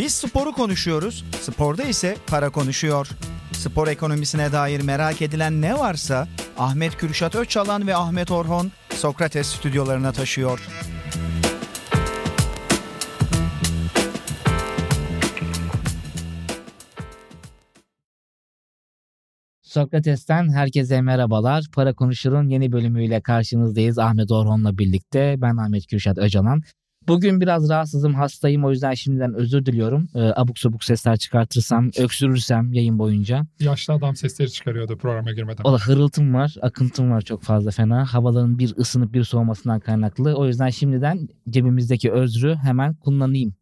Biz sporu konuşuyoruz, sporda ise para konuşuyor. Spor ekonomisine dair merak edilen ne varsa Ahmet Kürşat Öçalan ve Ahmet Orhon Sokrates stüdyolarına taşıyor. Sokrates'ten herkese merhabalar. Para Konuşur'un yeni bölümüyle karşınızdayız Ahmet Orhon'la birlikte. Ben Ahmet Kürşat Öcalan. Bugün biraz rahatsızım, hastayım. O yüzden şimdiden özür diliyorum. Ee, abuk sabuk sesler çıkartırsam, öksürürsem yayın boyunca. Yaşlı adam sesleri çıkarıyordu programa girmeden. O da hırıltım var, akıntım var çok fazla fena. Havaların bir ısınıp bir soğumasından kaynaklı. O yüzden şimdiden cebimizdeki özrü hemen kullanayım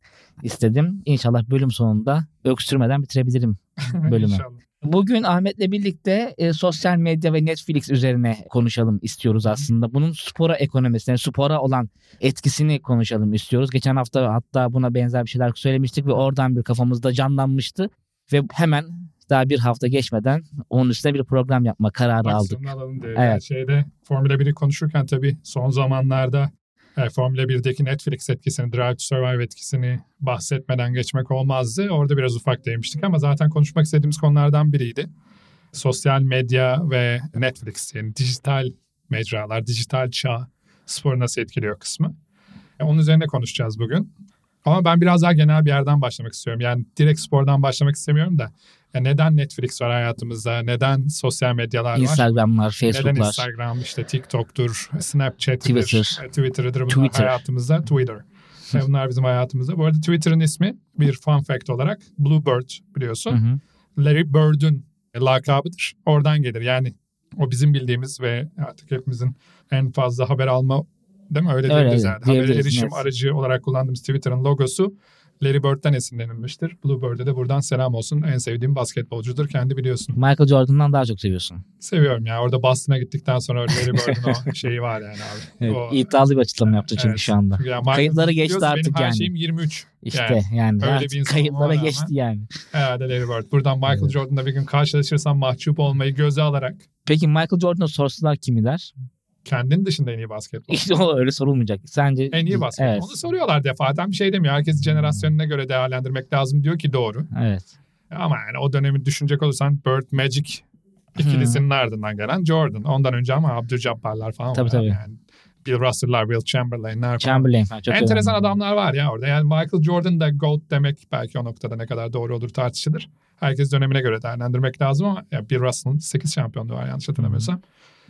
istedim. İnşallah bölüm sonunda öksürmeden bitirebilirim bölümü. İnşallah. Bugün Ahmet'le birlikte e, sosyal medya ve Netflix üzerine konuşalım istiyoruz aslında. Bunun spora ekonomisine, spora olan etkisini konuşalım istiyoruz. Geçen hafta hatta buna benzer bir şeyler söylemiştik ve oradan bir kafamızda canlanmıştı. Ve hemen daha bir hafta geçmeden onun üstüne bir program yapma kararı aldık. Maksimum alalım diye. Evet. Yani şeyde Formula 1'i konuşurken tabii son zamanlarda Formula 1'deki Netflix etkisini, Drive to Survive etkisini bahsetmeden geçmek olmazdı. Orada biraz ufak değinmiştik ama zaten konuşmak istediğimiz konulardan biriydi. Sosyal medya ve Netflix yani dijital mecralar, dijital çağ sporu nasıl etkiliyor kısmı. E, onun üzerine konuşacağız bugün. Ama ben biraz daha genel bir yerden başlamak istiyorum. Yani direkt spordan başlamak istemiyorum da. Ya neden Netflix var hayatımızda? Neden sosyal medyalar var? Instagram var, Neden Facebook var. Instagram, işte TikTok'tur, Snapchat'tir, Twitter. Twitter'dır bunlar Twitter. hayatımızda. Twitter. E, bunlar bizim hayatımızda. Bu arada Twitter'ın ismi bir fun fact olarak Bluebird biliyorsun. Hı hı. Larry Bird'ün lakabıdır. Oradan gelir. Yani o bizim bildiğimiz ve artık hepimizin en fazla haber alma değil mi? Öyle Öyle, diyebiliriz yani. Haber erişim net. aracı olarak kullandığımız Twitter'ın logosu Larry Bird'den esinlenilmiştir. Bluebird'e de buradan selam olsun. En sevdiğim basketbolcudur. Kendi biliyorsun. Michael Jordan'dan daha çok seviyorsun. Seviyorum ya. Orada Boston'a gittikten sonra Larry Bird'ün o şeyi var yani abi. Evet, O- iddialı bir açıklama yaptı çünkü Evet. şu anda. Ya Michael- Kayıtları geçti artık benim her yani. şeyim 23. İşte Yani yani, öyle bir kayıtlara geçti rağmen- yani. Herhalde Larry Bird. Buradan Michael Evet. Jordan'la bir gün karşılaşırsam mahcup olmayı göze alarak Peki Michael Jordan'a sorsalar kimi der? Kendinin dışında en iyi basketbol. İşte o öyle sorulmayacak. Sence En iyi basketbol. Evet. Onu soruyorlar defaten bir şey demiyor. Herkes jenerasyonuna göre değerlendirmek lazım diyor ki doğru. Evet. Ama yani o dönemi düşünecek olursan Bird Magic ikilisinin ardından gelen Jordan. Ondan önce ama Abdul-Jabbar'lar falan Tabii, var. tabii. Yani Bill Russell'lar, Will Chamberlain'ler. Chamberlain falan çok Enteresan önemli. adamlar var ya orada. Yani Michael Jordan da GOAT demek belki o noktada ne kadar doğru olur tartışılır. Herkes dönemine göre değerlendirmek lazım ama ya Bill Russell'ın 8 şampiyonluğu var yanlış hatırlamıyorsam. E,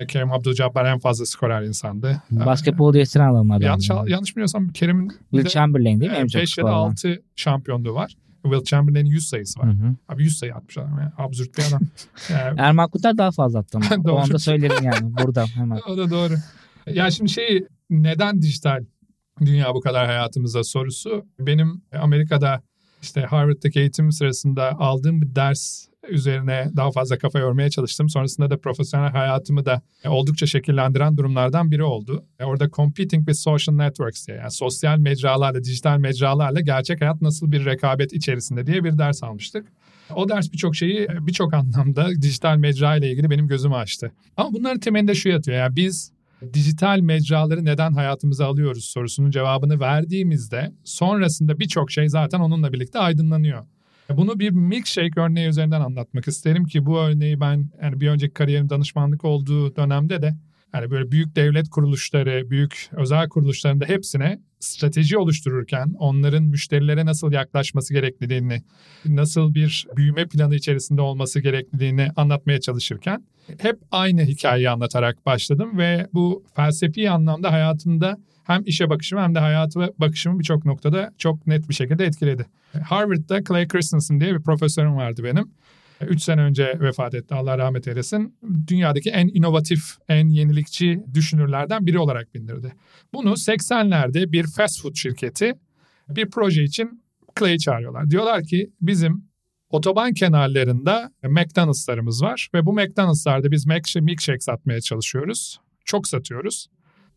Kerim Abdul-Jabbar en fazla skorer insandı. Basketbol değiştiren adamlar. E, yanlış, yani. yanlış bilmiyorsam Kerim'in Will Chamberlain değil mi? En çok 5 ya da skor alan. 6 şampiyonluğu var. Will Chamberlain'in 100 sayısı var. Hı hı. Abi 100 sayı atmış adam ya. Absürt bir adam. Yani, Erman Kunter daha fazla attı ama. O anda söylerim yani buradan hemen. o da doğru. Ya şimdi şey neden dijital dünya bu kadar hayatımızda sorusu benim Amerika'da işte Harvard'daki eğitim sırasında aldığım bir ders üzerine daha fazla kafa yormaya çalıştım. Sonrasında da profesyonel hayatımı da oldukça şekillendiren durumlardan biri oldu. E, Orada Competing with Social Networks diye yani sosyal mecralarla, dijital mecralarla gerçek hayat nasıl bir rekabet içerisinde diye bir ders almıştık. O ders birçok şeyi birçok anlamda dijital mecra ile ilgili benim gözümü açtı. Ama bunların temelinde şu yatıyor. Yani biz dijital mecraları neden hayatımıza alıyoruz sorusunun cevabını verdiğimizde sonrasında birçok şey zaten onunla birlikte aydınlanıyor. Bunu bir milkshake örneği üzerinden anlatmak isterim ki bu örneği ben yani bir önceki kariyerim danışmanlık olduğu dönemde de yani böyle büyük devlet kuruluşları, büyük özel kuruluşlarında hepsine strateji oluştururken onların müşterilere nasıl yaklaşması gerektiğini, nasıl bir büyüme planı içerisinde olması gerektiğini anlatmaya çalışırken hep aynı hikayeyi anlatarak başladım ve bu felsefi anlamda hayatımda hem işe bakışımı hem de hayatı bakışımı birçok noktada çok net bir şekilde etkiledi. Harvard'da Clay Christensen diye bir profesörüm vardı benim. 3 sene önce vefat etti Allah rahmet eylesin. Dünyadaki en inovatif, en yenilikçi düşünürlerden biri olarak bindirdi. Bunu 80'lerde bir fast food şirketi bir proje için Clay'i çağırıyorlar. Diyorlar ki bizim otoban kenarlarında McDonald'slarımız var ve bu McDonald'slarda biz milkshake satmaya çalışıyoruz. Çok satıyoruz.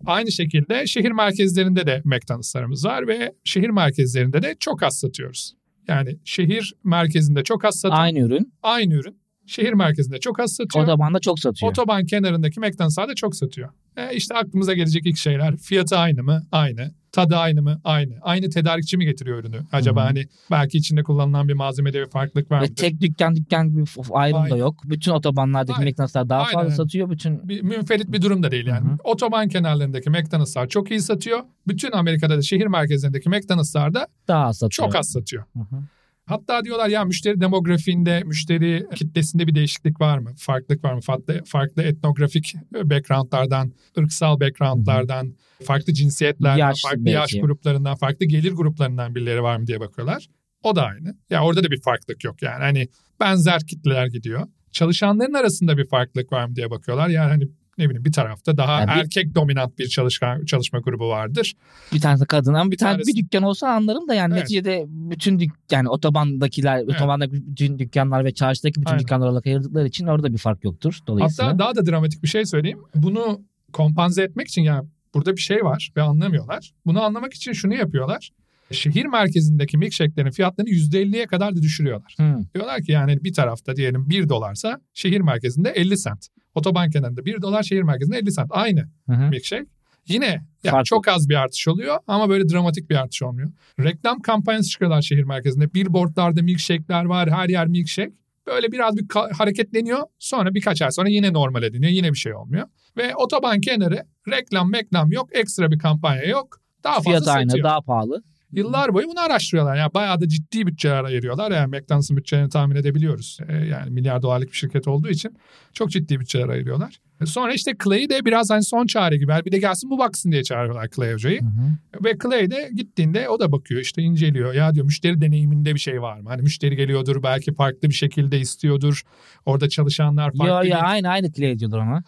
Aynı şekilde şehir merkezlerinde de McDonald'slarımız var ve şehir merkezlerinde de çok az satıyoruz. Yani şehir merkezinde çok az satıyor. Aynı ürün. Aynı ürün. Şehir merkezinde çok az satıyor. Otobanda çok satıyor. Otoban kenarındaki McDonald'slar da çok satıyor. E işte aklımıza gelecek ilk şeyler. Fiyatı aynı mı? Aynı. Tadı aynı mı? Aynı. Aynı tedarikçi mi getiriyor ürünü? Acaba Hı hı. hani belki içinde kullanılan bir malzemede bir farklılık var mıdır? tek dükkan dükkan gibi ayrım da Aynen. yok. Bütün otobanlardaki Aynen. McDonald'slar daha Aynen. fazla satıyor. Bütün bir münferit bir durum da değil yani. Hı hı. Otoban kenarlarındaki McDonald'slar çok iyi satıyor. Bütün Amerika'da da şehir merkezlerindeki McDonald'slar da daha satıyor. çok az satıyor. Hı hı. Hatta diyorlar ya müşteri demografiğinde, müşteri kitlesinde bir değişiklik var mı? Farklılık var mı? Farklı, farklı etnografik backgroundlardan, ırksal backgroundlardan, farklı cinsiyetlerden, Yaş farklı belki. yaş gruplarından, farklı gelir gruplarından birileri var mı diye bakıyorlar. O da aynı. Ya orada da bir farklılık yok yani. Hani benzer kitleler gidiyor. Çalışanların arasında bir farklılık var mı diye bakıyorlar. Yani hani ne bileyim bir tarafta daha Yani bir- erkek dominant bir çalışkan çalışma grubu vardır. Bir tanesi kadın ama bir, Bir tane bir dükkan olsa anlarım da yani Evet. neticede bütün dük, yani otobandakiler, otobandaki bütün dükkanlar ve çarşıdaki bütün Aynen. dükkanlar olarak ayırdıkları için orada bir fark yoktur. Dolayısıyla Hatta daha da dramatik bir şey söyleyeyim. Bunu kompanze etmek için yani burada bir şey var ve anlamıyorlar. Bunu anlamak için şunu yapıyorlar. Şehir merkezindeki milkshake'lerin fiyatlarını %50'ye kadar da düşürüyorlar. Hı. Diyorlar ki yani bir tarafta diyelim 1 dolarsa şehir merkezinde 50 sent. Otoban kenarında 1 dolar şehir merkezinde 50 sent. Aynı Hı hı. milkshake. Yine yani çok az bir artış oluyor ama böyle dramatik bir artış olmuyor. Reklam kampanyası çıkıyorlar şehir merkezinde. Billboardlarda milkshake'ler var. Her yer milkshake. Böyle biraz bir hareketleniyor. Sonra birkaç ay sonra yine normale dönüyor. Yine bir şey olmuyor. Ve otoban kenarı reklam meklam yok. Ekstra bir kampanya yok. Daha fazla Fiyat aynı, satıyor. daha pahalı. Yıllar boyu bunu araştırıyorlar. Yani bayağı da ciddi bütçeler ayırıyorlar. Yani McDonald's'ın bütçelerini tahmin edebiliyoruz. Ee, yani milyar dolarlık bir şirket olduğu için çok ciddi bütçeler ayırıyorlar. E Sonra işte Clay'i de biraz hani son çare gibi. Bir de gelsin bu baksın diye çağırıyorlar Clay hocayı. Hı hı. Ve Clay de gittiğinde o da bakıyor işte inceliyor. Ya diyor müşteri deneyiminde bir şey var mı? Hani müşteri geliyordur belki farklı bir şekilde istiyordur. Orada çalışanlar farklı Ya, bir... ya aynı aynı clay diyordur ona.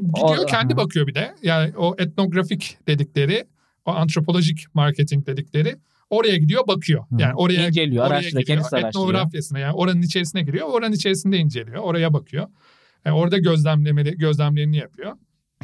Gidiyor O- kendi Aha. bakıyor bir de. Yani o etnografik dedikleri, o antropolojik marketing dedikleri oraya gidiyor bakıyor. Hı. Yani oraya İnceliyor, oraya araştırıyor, gidiyor. kendisi araştırıyor. Etnografyasına yani oranın içerisine giriyor. Oranın içerisinde inceliyor. Oraya bakıyor. Yani orada gözlemlemeli, gözlemlerini yapıyor.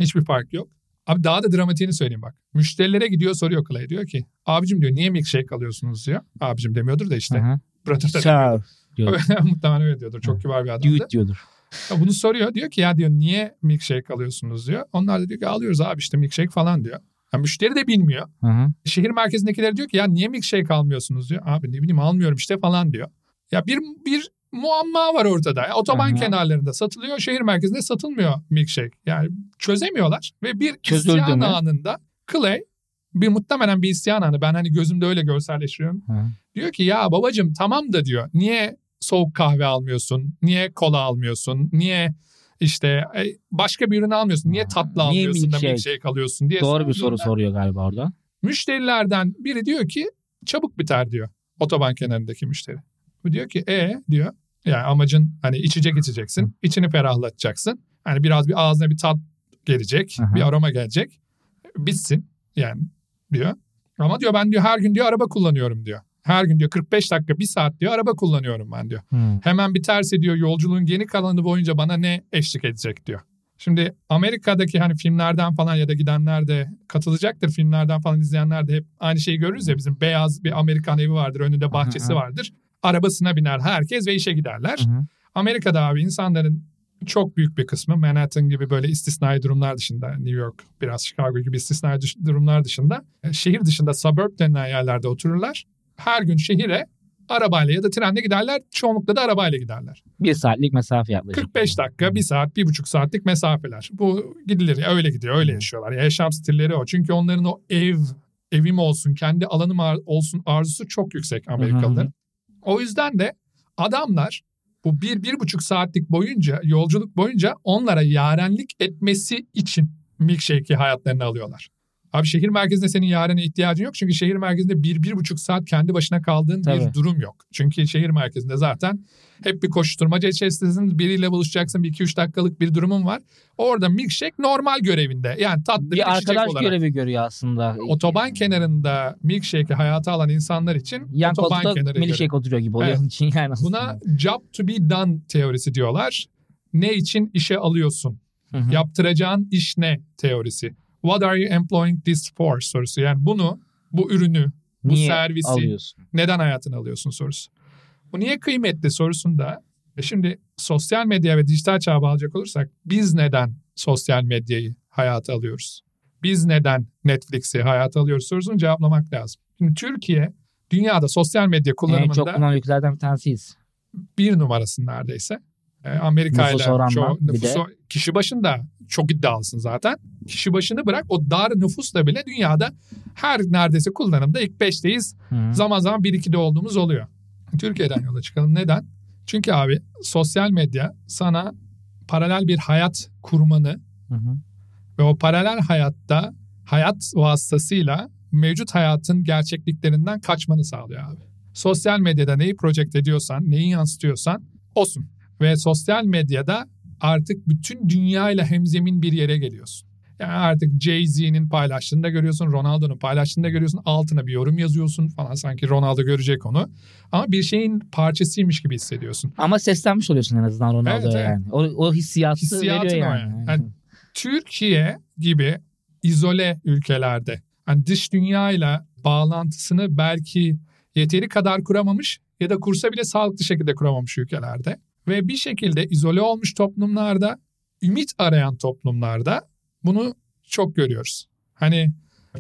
Hiçbir fark yok. Abi daha da dramatiğini söyleyeyim bak. Müşterilere gidiyor soruyor Clay. Diyor ki abicim diyor niye milkshake alıyorsunuz diyor. Abicim demiyordur da işte. Hı hı. Brother da diyor. Muhtemelen öyle diyordur. Çok kibar bir adamdı. Dude diyordur. Ya Bunu soruyor. Diyor ki ya diyor niye milkshake alıyorsunuz diyor. Onlar da diyor ki alıyoruz abi işte milkshake falan diyor. Ya müşteri de bilmiyor. Hı hı. Şehir merkezindekiler diyor ki ya niye milkshake almıyorsunuz diyor. Abi ne bileyim almıyorum işte falan diyor. Ya bir bir muamma var ortada. Ya otoban Aha. kenarlarında satılıyor. Şehir merkezinde satılmıyor milkshake. Yani çözemiyorlar. Ve bir Çözüldü isyan mü? anında Clay bir muhtemelen bir isyan anı. Ben hani gözümde öyle görselleştiriyorum. Hı. Diyor ki ya babacım tamam da diyor. Niye soğuk kahve almıyorsun? Niye kola almıyorsun? Niye işte e, başka bir ürün almıyorsun? Niye tatlı niye almıyorsun da milkshake? milkshake alıyorsun diye Doğru bir soru soruyor galiba orada. Müşterilerden biri diyor ki çabuk biter diyor. Otoban kenarındaki müşteri. Bu diyor ki e diyor. Yani amacın hani içecek içeceksin. içini ferahlatacaksın. Hani biraz bir ağzına bir tat gelecek. Aha. Bir aroma gelecek. Bitsin yani diyor. Ama diyor ben diyor her gün diyor araba kullanıyorum diyor. Her gün diyor 45 dakika bir saat diyor araba kullanıyorum ben diyor. Hı. Hemen biterse diyor yolculuğun geri kalanı boyunca bana ne eşlik edecek diyor. Şimdi Amerika'daki hani filmlerden falan ya da gidenler de katılacaktır filmlerden falan izleyenler de hep aynı şeyi görürüz ya bizim beyaz bir Amerikan evi vardır önünde bahçesi vardır. Arabasına biner herkes ve işe giderler. Amerika'da abi insanların çok büyük bir kısmı Manhattan gibi böyle istisnai durumlar dışında New York biraz Chicago gibi istisnai düş- durumlar dışında e, şehir dışında suburb denilen yerlerde otururlar. Her gün şehire arabayla ya da trenle giderler. Çoğunlukla da arabayla giderler. Bir saatlik mesafe yaklaşık. 45 dakika, 1 saat, 1,5 saatlik mesafeler. Bu gidilir öyle gidiyor, öyle yaşıyorlar. Ya yaşam stilleri o. Çünkü onların o ev, evim olsun, kendi alanım ar- olsun arzusu çok yüksek Amerikalıların. O yüzden de adamlar bu bir, bir buçuk saatlik boyunca, yolculuk boyunca onlara yarenlik etmesi için milkshake'i hayatlarına alıyorlar. Abi şehir merkezinde senin yarene ihtiyacın yok. Çünkü şehir merkezinde bir, bir buçuk saat kendi başına kaldığın Tabii. bir durum yok. Çünkü şehir merkezinde zaten hep bir koşturmaca içerisindesin. Biriyle buluşacaksın. Bir iki üç dakikalık bir durumun var. Orada milkshake normal görevinde. Yani tatlı bir, Bir arkadaş olarak. görevi görüyor aslında. Otoban kenarında milkshake'i hayata alan insanlar için Yan otoban kenarı görevi. milkshake oturuyor gibi oluyor Evet. için yani aslında. Buna job to be done teorisi diyorlar. Ne için işe alıyorsun? Hı hı. Yaptıracağın iş ne teorisi. What are you employing this for sorusu. Yani bunu, bu ürünü, bu Niye servisi alıyorsun? neden hayatına alıyorsun sorusu. Bu niye kıymetli sorusunda e şimdi sosyal medya ve dijital çağa bağlayacak olursak biz neden sosyal medyayı hayata alıyoruz? Biz neden Netflix'i hayata alıyoruz sorusunu cevaplamak lazım. Şimdi Türkiye dünyada sosyal medya En kullanımında çok kullanılan ülkelerden bir tanesiyiz. bir numarasın neredeyse. E, Amerika ile nüfusu kişi başında çok iddialısın zaten. Kişi başını bırak o dar nüfusla bile dünyada her neredeyse kullanımda ilk beşteyiz. Hı. Zaman zaman 1-2'de olduğumuz oluyor. Türkiye'den yola çıkalım. Neden? Çünkü abi sosyal medya sana paralel bir hayat kurmanı Hı hı. ve o paralel hayatta hayat vasıtasıyla mevcut hayatın gerçekliklerinden kaçmanı sağlıyor abi. Sosyal medyada neyi project ediyorsan, neyi yansıtıyorsan olsun. Ve sosyal medyada artık bütün dünyayla hemzemin bir yere geliyorsun. Yani artık Jay-Z'nin paylaştığını da görüyorsun, Ronaldo'nun paylaştığını da görüyorsun. Altına bir yorum yazıyorsun falan sanki Ronaldo görecek onu. Ama bir şeyin parçasıymış gibi hissediyorsun. Ama seslenmiş oluyorsun en azından Ronaldo'ya Evet, yani. O, o hissiyatı Hissiyatın veriyor yani. yani. Yani Türkiye gibi izole ülkelerde hani dış dünyayla bağlantısını belki yeteri kadar kuramamış ya da kursa bile sağlıklı şekilde kuramamış ülkelerde ve bir şekilde izole olmuş toplumlarda, ümit arayan toplumlarda bunu çok görüyoruz. Hani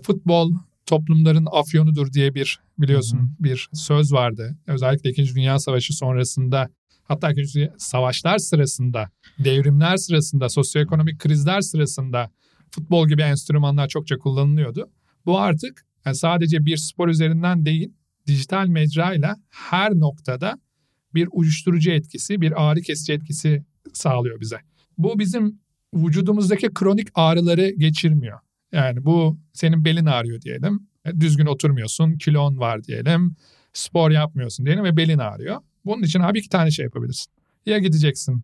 futbol toplumların afyonudur diye bir biliyorsun Hı hı. bir söz vardı. Özellikle 2. Dünya Savaşı sonrasında hatta 2. Dünya- savaşlar sırasında, devrimler sırasında, sosyoekonomik krizler sırasında futbol gibi enstrümanlar çokça kullanılıyordu. Bu artık yani sadece bir spor üzerinden değil, dijital mecrayla her noktada bir uyuşturucu etkisi, bir ağrı kesici etkisi sağlıyor bize. Bu bizim vücudumuzdaki kronik ağrıları geçirmiyor. Yani bu senin belin ağrıyor diyelim. E, Düzgün oturmuyorsun, kilon var diyelim. Spor yapmıyorsun diyelim ve belin ağrıyor. Bunun için abi iki tane şey yapabilirsin. Ya gideceksin,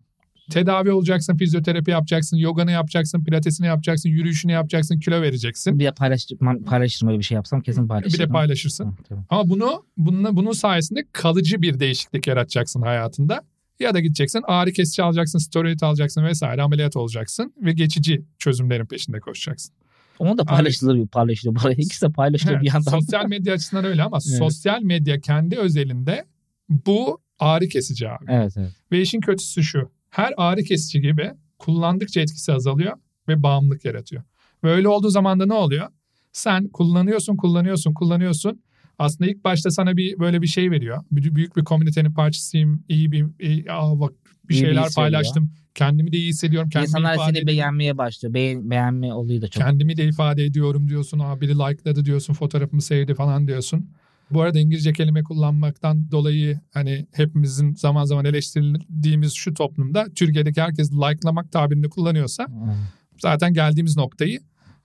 tedavi olacaksın, fizyoterapi yapacaksın, yoganı yapacaksın, pilatesini yapacaksın, yürüyüşünü yapacaksın, kilo vereceksin. Bir de paylaştırmam, paylaşırım öyle bir şey yapsam kesin Bir paylaşırım. de paylaşırsın. Hı. Ama bunu bunun, bunun sayesinde kalıcı bir değişiklik yaratacaksın hayatında. Ya da gideceksin ağrı kesici alacaksın, steroid alacaksın vesaire ameliyat olacaksın ve geçici çözümlerin peşinde koşacaksın. Onu da paylaşılır, paylaşılıyor. Arada ikisi de paylaşılıyor Evet, bir yandan. sosyal medya açısından öyle ama Evet. sosyal medya kendi özelinde bu ağrı kesici abi. Evet evet. Ve işin kötüsü şu. Her ağrı kesici gibi kullandıkça etkisi azalıyor ve bağımlılık yaratıyor. Ve öyle olduğu zaman da ne oluyor? Sen kullanıyorsun, kullanıyorsun, kullanıyorsun. Aslında ilk başta sana bir böyle bir şey veriyor. Bir- Büyük bir komünitenin parçasıyım. iyi bir iyi, aa bak bir İyi bir şeyler veriyor. paylaştım. Kendimi de iyi hissediyorum. Kendimi İnsanlar seni ediyorum. beğenmeye başlıyor. Beğen, beğenme olayı da çok. Kendimi de ifade ediyorum diyorsun. Aa, biri likeladı diyorsun. Fotoğrafımı sevdi falan diyorsun. Bu arada İngilizce kelime kullanmaktan dolayı hani hepimizin zaman zaman eleştirildiğimiz şu toplumda Türkiye'deki herkes likelamak tabirini kullanıyorsa Hı. zaten geldiğimiz noktayı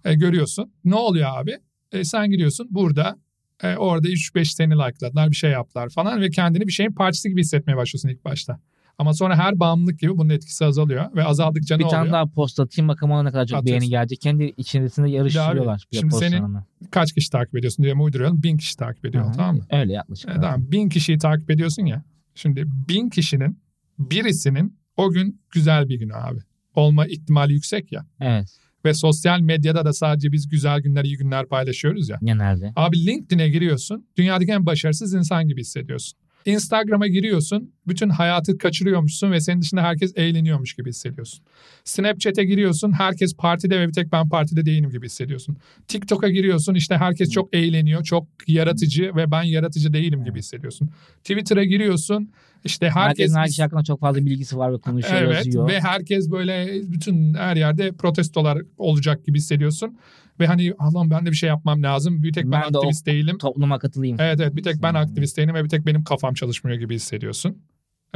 e, görüyorsun. Ne oluyor abi? E, sen giriyorsun burada e, orada 3-5 seni likeladılar bir şey yaptılar falan ve kendini bir şeyin parçası gibi hissetmeye başlıyorsun ilk başta. Ama sonra her bağımlılık gibi bunun etkisi azalıyor ve azaldıkça Bir ne tane oluyor? daha post atayım bakalım ona ne kadar çok Atıyorsun. beğeni gelecek. Kendi içerisinde yarıştırıyorlar. bir de şimdi senin-. Kaç kişi takip ediyorsun diye mi uyduruyalım? Bin kişi takip ediyor Aha, tamam mı? Öyle yaklaşık. E, tamam bin kişiyi takip ediyorsun ya. Şimdi bin kişinin birisinin o gün güzel bir günü abi. Olma ihtimali yüksek ya. Evet Ve sosyal medyada da sadece biz güzel günler, iyi günler paylaşıyoruz ya. genelde. Abi LinkedIn'e giriyorsun. Dünyadaki en başarısız insan gibi hissediyorsun. Instagram'a giriyorsun. Bütün hayatı kaçırıyormuşsun ve senin dışında herkes eğleniyormuş gibi hissediyorsun. Snapchat'e giriyorsun. Herkes partide ve bir tek ben partide değilim gibi hissediyorsun. TikTok'a giriyorsun. işte herkes çok eğleniyor. Çok yaratıcı ve ben yaratıcı değilim gibi hissediyorsun. Twitter'a giriyorsun. İşte herkes Herkesin her şey hakkında çok fazla bilgisi var ve konuşuyor, Evet yazıyor. ve herkes böyle bütün her yerde protestolar olacak gibi hissediyorsun. Ve hani Allah'ım ben de bir şey yapmam lazım. Bir tek ben, Ben de o- aktivist değilim. Topluma katılayım. Evet evet bir tek ben Hmm. aktivist değilim ve bir tek benim kafam çalışmıyor gibi hissediyorsun.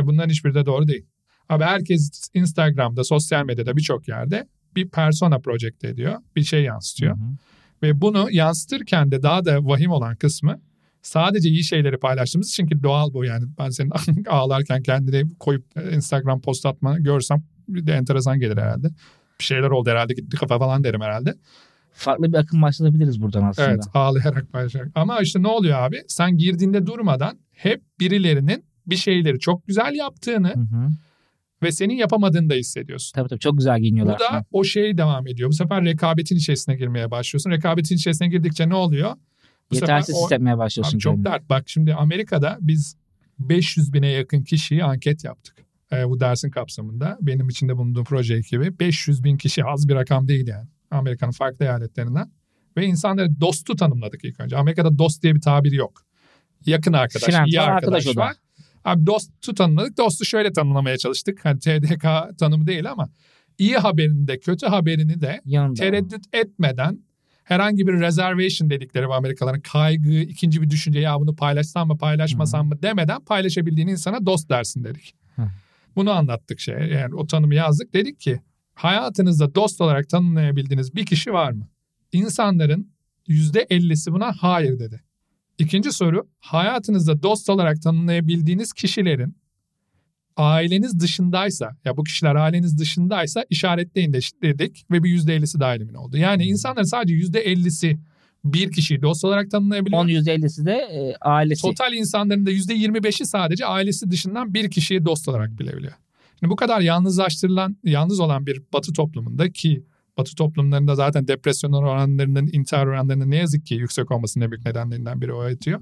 E bunların hiçbiri de doğru değil. Abi herkes Instagram'da, sosyal medyada birçok yerde bir persona project ediyor. Bir şey yansıtıyor. Hı hı. Ve bunu yansıtırken de daha da vahim olan kısmı sadece iyi şeyleri paylaştığımız için ki doğal bu yani. Ben senin ağlarken kendini koyup e, Instagram post atmanı görsem bir de enteresan gelir herhalde. Bir şeyler oldu herhalde gitti kafa falan derim herhalde. Farklı bir akım başlatabiliriz buradan aslında. Evet ağlayarak paylaşarak. Ama işte ne oluyor abi? Sen girdiğinde durmadan hep birilerinin bir şeyleri çok güzel yaptığını Hı hı. ve senin yapamadığını da hissediyorsun. Tabii tabii çok güzel Bu giyiniyorlar. da o şey devam ediyor. Bu sefer rekabetin içerisine girmeye başlıyorsun. Rekabetin içerisine girdikçe ne oluyor? Bu Yetersiz o- hissetmeye başlıyorsun. Abi çok kendini. dert. Bak şimdi Amerika'da biz 500 bine yakın kişiyi anket yaptık. Ee, bu dersin kapsamında. Benim içinde bulunduğum proje ekibi. 500 bin kişi az bir rakam değil yani. Amerika'nın farklı eyaletlerinden. Ve insanları dostu tanımladık ilk önce. Amerika'da dost diye bir tabir yok. Yakın arkadaş, Filan iyi arkadaş, arkadaş var. Abi dostu tanımladık. Dostu şöyle tanımlamaya çalıştık. Hani TDK tanımı değil ama iyi haberini de kötü haberini de Yanında. tereddüt etmeden herhangi bir reservation dedikleri bu Amerikalıların kaygı, ikinci bir düşünce ya bunu paylaşsam mı paylaşmasam mı demeden paylaşabildiğin insana dost dersin dedik. Hı. Bunu anlattık şey yani o tanımı yazdık dedik ki hayatınızda dost olarak tanımlayabildiğiniz bir kişi var mı? İnsanların %50'si buna hayır dedi. İkinci soru hayatınızda dost olarak tanımlayabildiğiniz kişilerin aileniz dışındaysa ya bu kişiler aileniz dışındaysa işaretleyin de dedik ve bir %50'si daha elimin oldu. Yani insanların sadece %50'si bir kişiyi dost olarak tanımlayabiliyor. 10 %50'si de e, ailesi. Total insanların da %25'i sadece ailesi dışından bir kişiyi dost olarak bilebiliyor. Şimdi bu kadar yalnızlaştırılan, yalnız olan bir batı toplumunda ki batı toplumlarında zaten depresyon oranlarının, intihar oranlarının ne yazık ki yüksek olmasının en büyük nedenlerinden biri o yatıyor.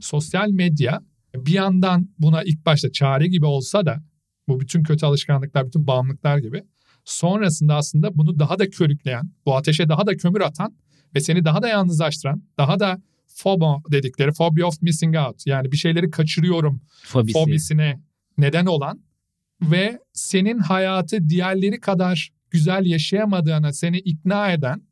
Sosyal medya bir yandan buna ilk başta çare gibi olsa da bu bütün kötü alışkanlıklar, bütün bağımlılıklar gibi sonrasında aslında bunu daha da körükleyen, bu ateşe daha da kömür atan ve seni daha da yalnızlaştıran, daha da FOMO dedikleri, phobia of missing out yani bir şeyleri kaçırıyorum fobisi. fobisine neden olan ve senin hayatı diğerleri kadar güzel yaşayamadığına seni ikna eden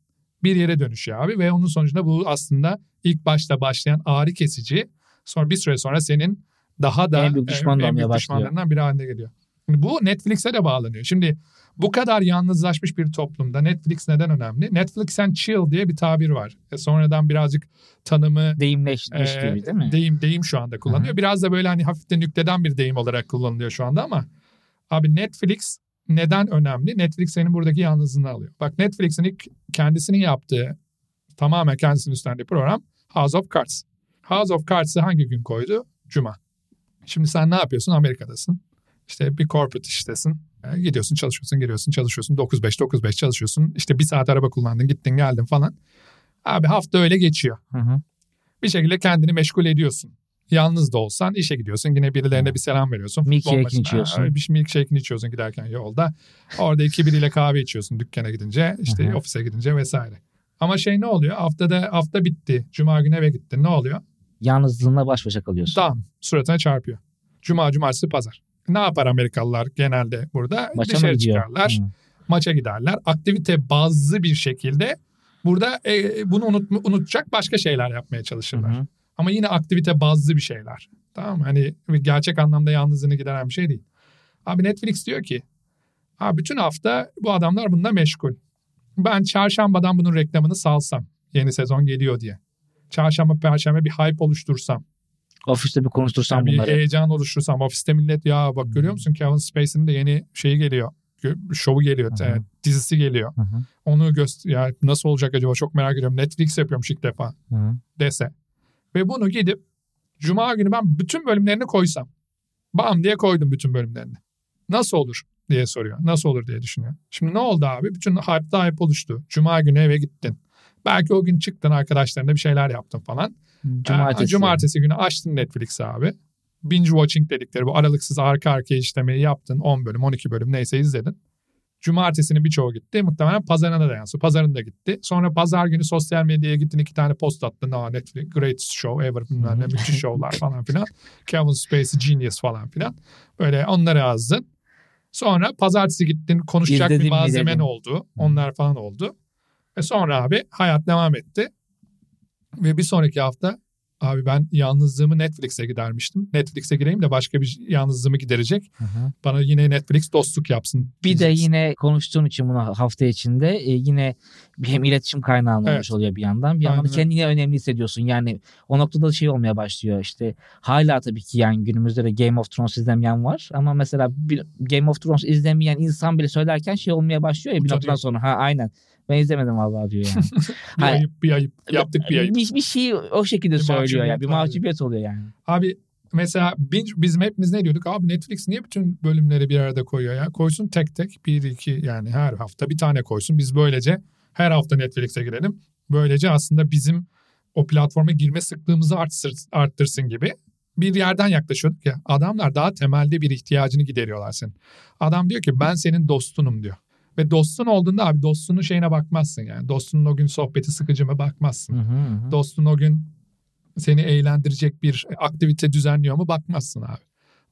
bir yere dönüşüyor abi ve onun sonucunda bu aslında ilk başta başlayan ağrı kesici sonra bir süre sonra senin daha da En büyük düşman e, da en büyük düşmanlarından biri haline geliyor. Şimdi bu Netflix'e de bağlanıyor. Şimdi bu kadar yalnızlaşmış bir toplumda Netflix neden önemli? Netflix and chill diye bir tabir var. E sonradan birazcık tanımı Deyimleşmiş ee, gibi değil mi? Deyim deyim şu anda kullanılıyor. Biraz da böyle hani hafiften nükteden bir deyim olarak kullanılıyor şu anda ama abi Netflix neden önemli? Netflix senin buradaki yalnızlığını alıyor. Bak Netflix'in ilk kendisinin yaptığı tamamen kendisinin üstlendiği program House of Cards. House of Cards'ı hangi gün koydu? Cuma. Şimdi sen ne yapıyorsun? Amerika'dasın. İşte bir corporate iştesin. E, gidiyorsun çalışıyorsun, geliyorsun çalışıyorsun. 9-5, 9-5 çalışıyorsun. İşte bir saat araba kullandın, gittin geldin falan. Abi hafta öyle geçiyor Hı hı. bir şekilde kendini meşgul ediyorsun. Yalnız da olsan işe gidiyorsun. Yine birilerine bir selam veriyorsun. Milkshake'ini içiyorsun. Bir milkshake'ini içiyorsun giderken yolda. Orada iki biriyle kahve içiyorsun dükkana gidince. işte Hı hı. ofise gidince vesaire. Ama şey ne oluyor? Haftada hafta bitti. Cuma günü eve gittin. Ne oluyor? Yalnızlığınla baş başa kalıyorsun. Dam. Suratına çarpıyor. Cuma, cumartesi, pazar. Ne yapar Amerikalılar genelde burada? Maça Dışarı çıkarlar. Hı. Maça giderler. Aktivite bazlı bir şekilde burada e, bunu unut, unutacak başka şeyler yapmaya çalışırlar. hı. Ama yine aktivite bazlı bir şeyler. Tamam mı? Hani gerçek anlamda yalnızlığını gideren bir şey değil. Abi Netflix diyor ki abi bütün hafta bu adamlar bununla meşgul. Ben çarşambadan bunun reklamını salsam yeni sezon geliyor diye. Çarşamba perşembe bir hype oluştursam. Ofiste bir konuştursam bir bunları. heyecan oluştursam. Ofiste millet ya bak görüyor musun Kevin Spacey'nin de yeni şeyi geliyor. Şovu geliyor. Hı hı. e, dizisi geliyor. Hı hı. Onu göster ya nasıl olacak acaba çok merak ediyorum. Netflix yapıyormuş ilk defa Hı hı. dese ve bunu gidip Cuma günü ben bütün bölümlerini koysam. Bam diye koydum bütün bölümlerini. Nasıl olur diye soruyor. Nasıl olur diye düşünüyor. Şimdi ne oldu abi? Bütün hype'da hype oluştu. Cuma günü eve gittin. Belki o gün çıktın arkadaşlarına bir şeyler yaptın falan. Cumartesi. Aa, Cumartesi günü açtın Netflix'i abi. Binge watching dedikleri bu aralıksız arka arkaya işlemeyi yaptın. 10 bölüm 12 bölüm neyse izledin. Cumartesinin birçoğu gitti. Muhtemelen pazarına da yansıyor. Pazarın da gitti. Sonra pazar günü sosyal medyaya gittin iki tane post attın. Aa Netflix greatest show ever bilmem ne müthiş şovlar falan filan. Kevin Spacey genius falan filan. Böyle onları yazdın. Sonra pazartesi gittin konuşacak İzledim bir malzemen dedim. oldu. Onlar falan oldu. Ve sonra abi hayat devam etti. Ve bir sonraki hafta abi ben yalnızlığımı Netflix'e gidermiştim. Netflix'e gireyim de başka bir yalnızlığımı giderecek. Hı hı. Bana yine Netflix dostluk yapsın. Bir de yine konuştuğun için bunu hafta içinde e, yine bir hem iletişim kaynağı olmuş Evet. oluyor bir yandan. Bir yandan Aynen kendini önemli hissediyorsun. Yani o noktada da şey olmaya başlıyor işte hala tabii ki yani günümüzde de Game of Thrones izlemeyen var ama mesela bir Game of Thrones izlemeyen insan bile söylerken şey olmaya başlıyor ya bir Utanıyor. noktadan sonra ha aynen ben izlemedim vallahi diyor yani. bir Hayır. ayıp bir ayıp. Yaptık bir ayıp. Bir, bir şey o şekilde Bir söylüyor ya bir mahcubiyet oluyor yani. Abi mesela binge, bizim hepimiz ne diyorduk? Abi Netflix niye bütün bölümleri bir arada koyuyor ya? Koysun tek tek bir iki yani her hafta bir tane koysun. Biz böylece her hafta Netflix'e girelim. Böylece aslında bizim o platforma girme sıklığımızı artsır, arttırsın gibi bir yerden yaklaşıyorduk ya. Adamlar daha temelde bir ihtiyacını gideriyorlar senin. Adam diyor ki ben senin dostunum diyor. Ve dostun olduğunda abi dostunun şeyine bakmazsın yani. Dostunun o gün sohbeti sıkıcı mı bakmazsın. Hı hı. Dostun o gün seni eğlendirecek bir aktivite düzenliyor mu bakmazsın abi.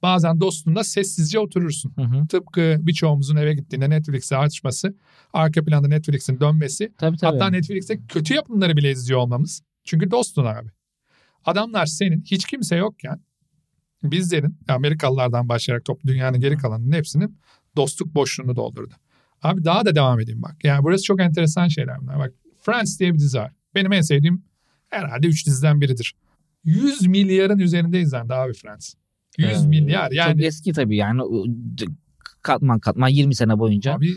Bazen dostunla sessizce oturursun. Hı hı. Tıpkı birçoğumuzun eve gittiğinde Netflix'i açması, arka planda Netflix'in dönmesi, Tabii tabii. hatta Netflix'te kötü yapımları bile izliyor olmamız. Çünkü dostun abi. Adamlar senin hiç kimse yokken bizlerin Amerikalılardan başlayarak top dünyanın geri kalanının hepsinin dostluk boşluğunu doldurdu. Abi daha da devam edeyim bak. Yani burası çok enteresan şeyler bunlar. Bak Friends diye bir dizi var. Benim en sevdiğim herhalde 3 diziden biridir. 100 milyarın üzerinde izlendi abi Friends. 100 Ee, milyar yani. Çok eski tabii yani. Katman katman 20 sene boyunca Abi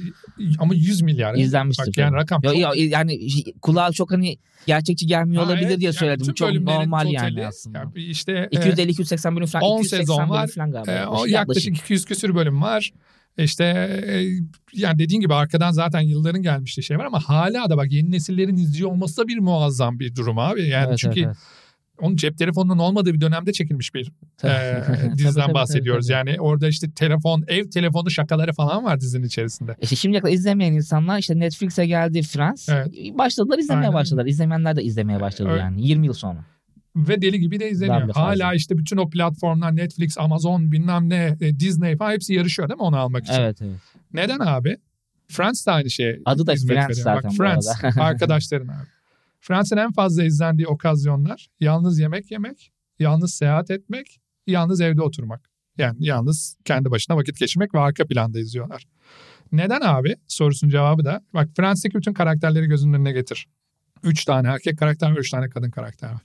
ama 100 milyar. izlenmiştir. Bak yani rakam Yo, çok. yo, yani kulağa çok hani gerçekçi gelmiyor Ha, olabilir evet, diye yani söyledim. bütün çok normal yani aslında. yani işte e, 250-280 bölüm falan. 10 280 sezon var. Falan galiba. e, o Yaklaşık. yaklaşık 200 küsür bölüm var. İşte e, yani dediğin gibi arkadan zaten yılların gelmişti şey var ama hala da bak yeni nesillerin izliyor olması da bir muazzam bir durum abi. Yani Evet, çünkü evet, onun cep telefonunun olmadığı bir dönemde çekilmiş bir e, diziden tabii, bahsediyoruz. tabii, tabii. Yani orada işte telefon, ev telefonu şakaları falan var dizinin içerisinde. İşte şimdiye kadar izlemeyen insanlar işte Netflix'e geldi Friends. Evet. Başladılar izlemeye Aynen. başladılar. İzlemeyenler de izlemeye başladı Evet. yani 20 yıl sonra. Ve deli gibi de izleniyor. Fazla. Hala işte bütün o platformlar Netflix, Amazon bilmem ne, e, Disney falan hepsi yarışıyor değil mi onu almak için? Evet evet. Neden abi? Friends de aynı şeye Adı da hizmet Friends veriyor. zaten Bak Friends arkadaşların abi. Friends'in en fazla izlendiği okazyonlar yalnız yemek yemek, yalnız seyahat etmek, yalnız evde oturmak. Yani yalnız kendi başına vakit geçirmek ve arka planda izliyorlar. Neden abi? Sorusunun cevabı da bak Friends'teki bütün karakterleri gözünün önüne getir. Üç tane erkek karakter ve üç tane kadın karakter var.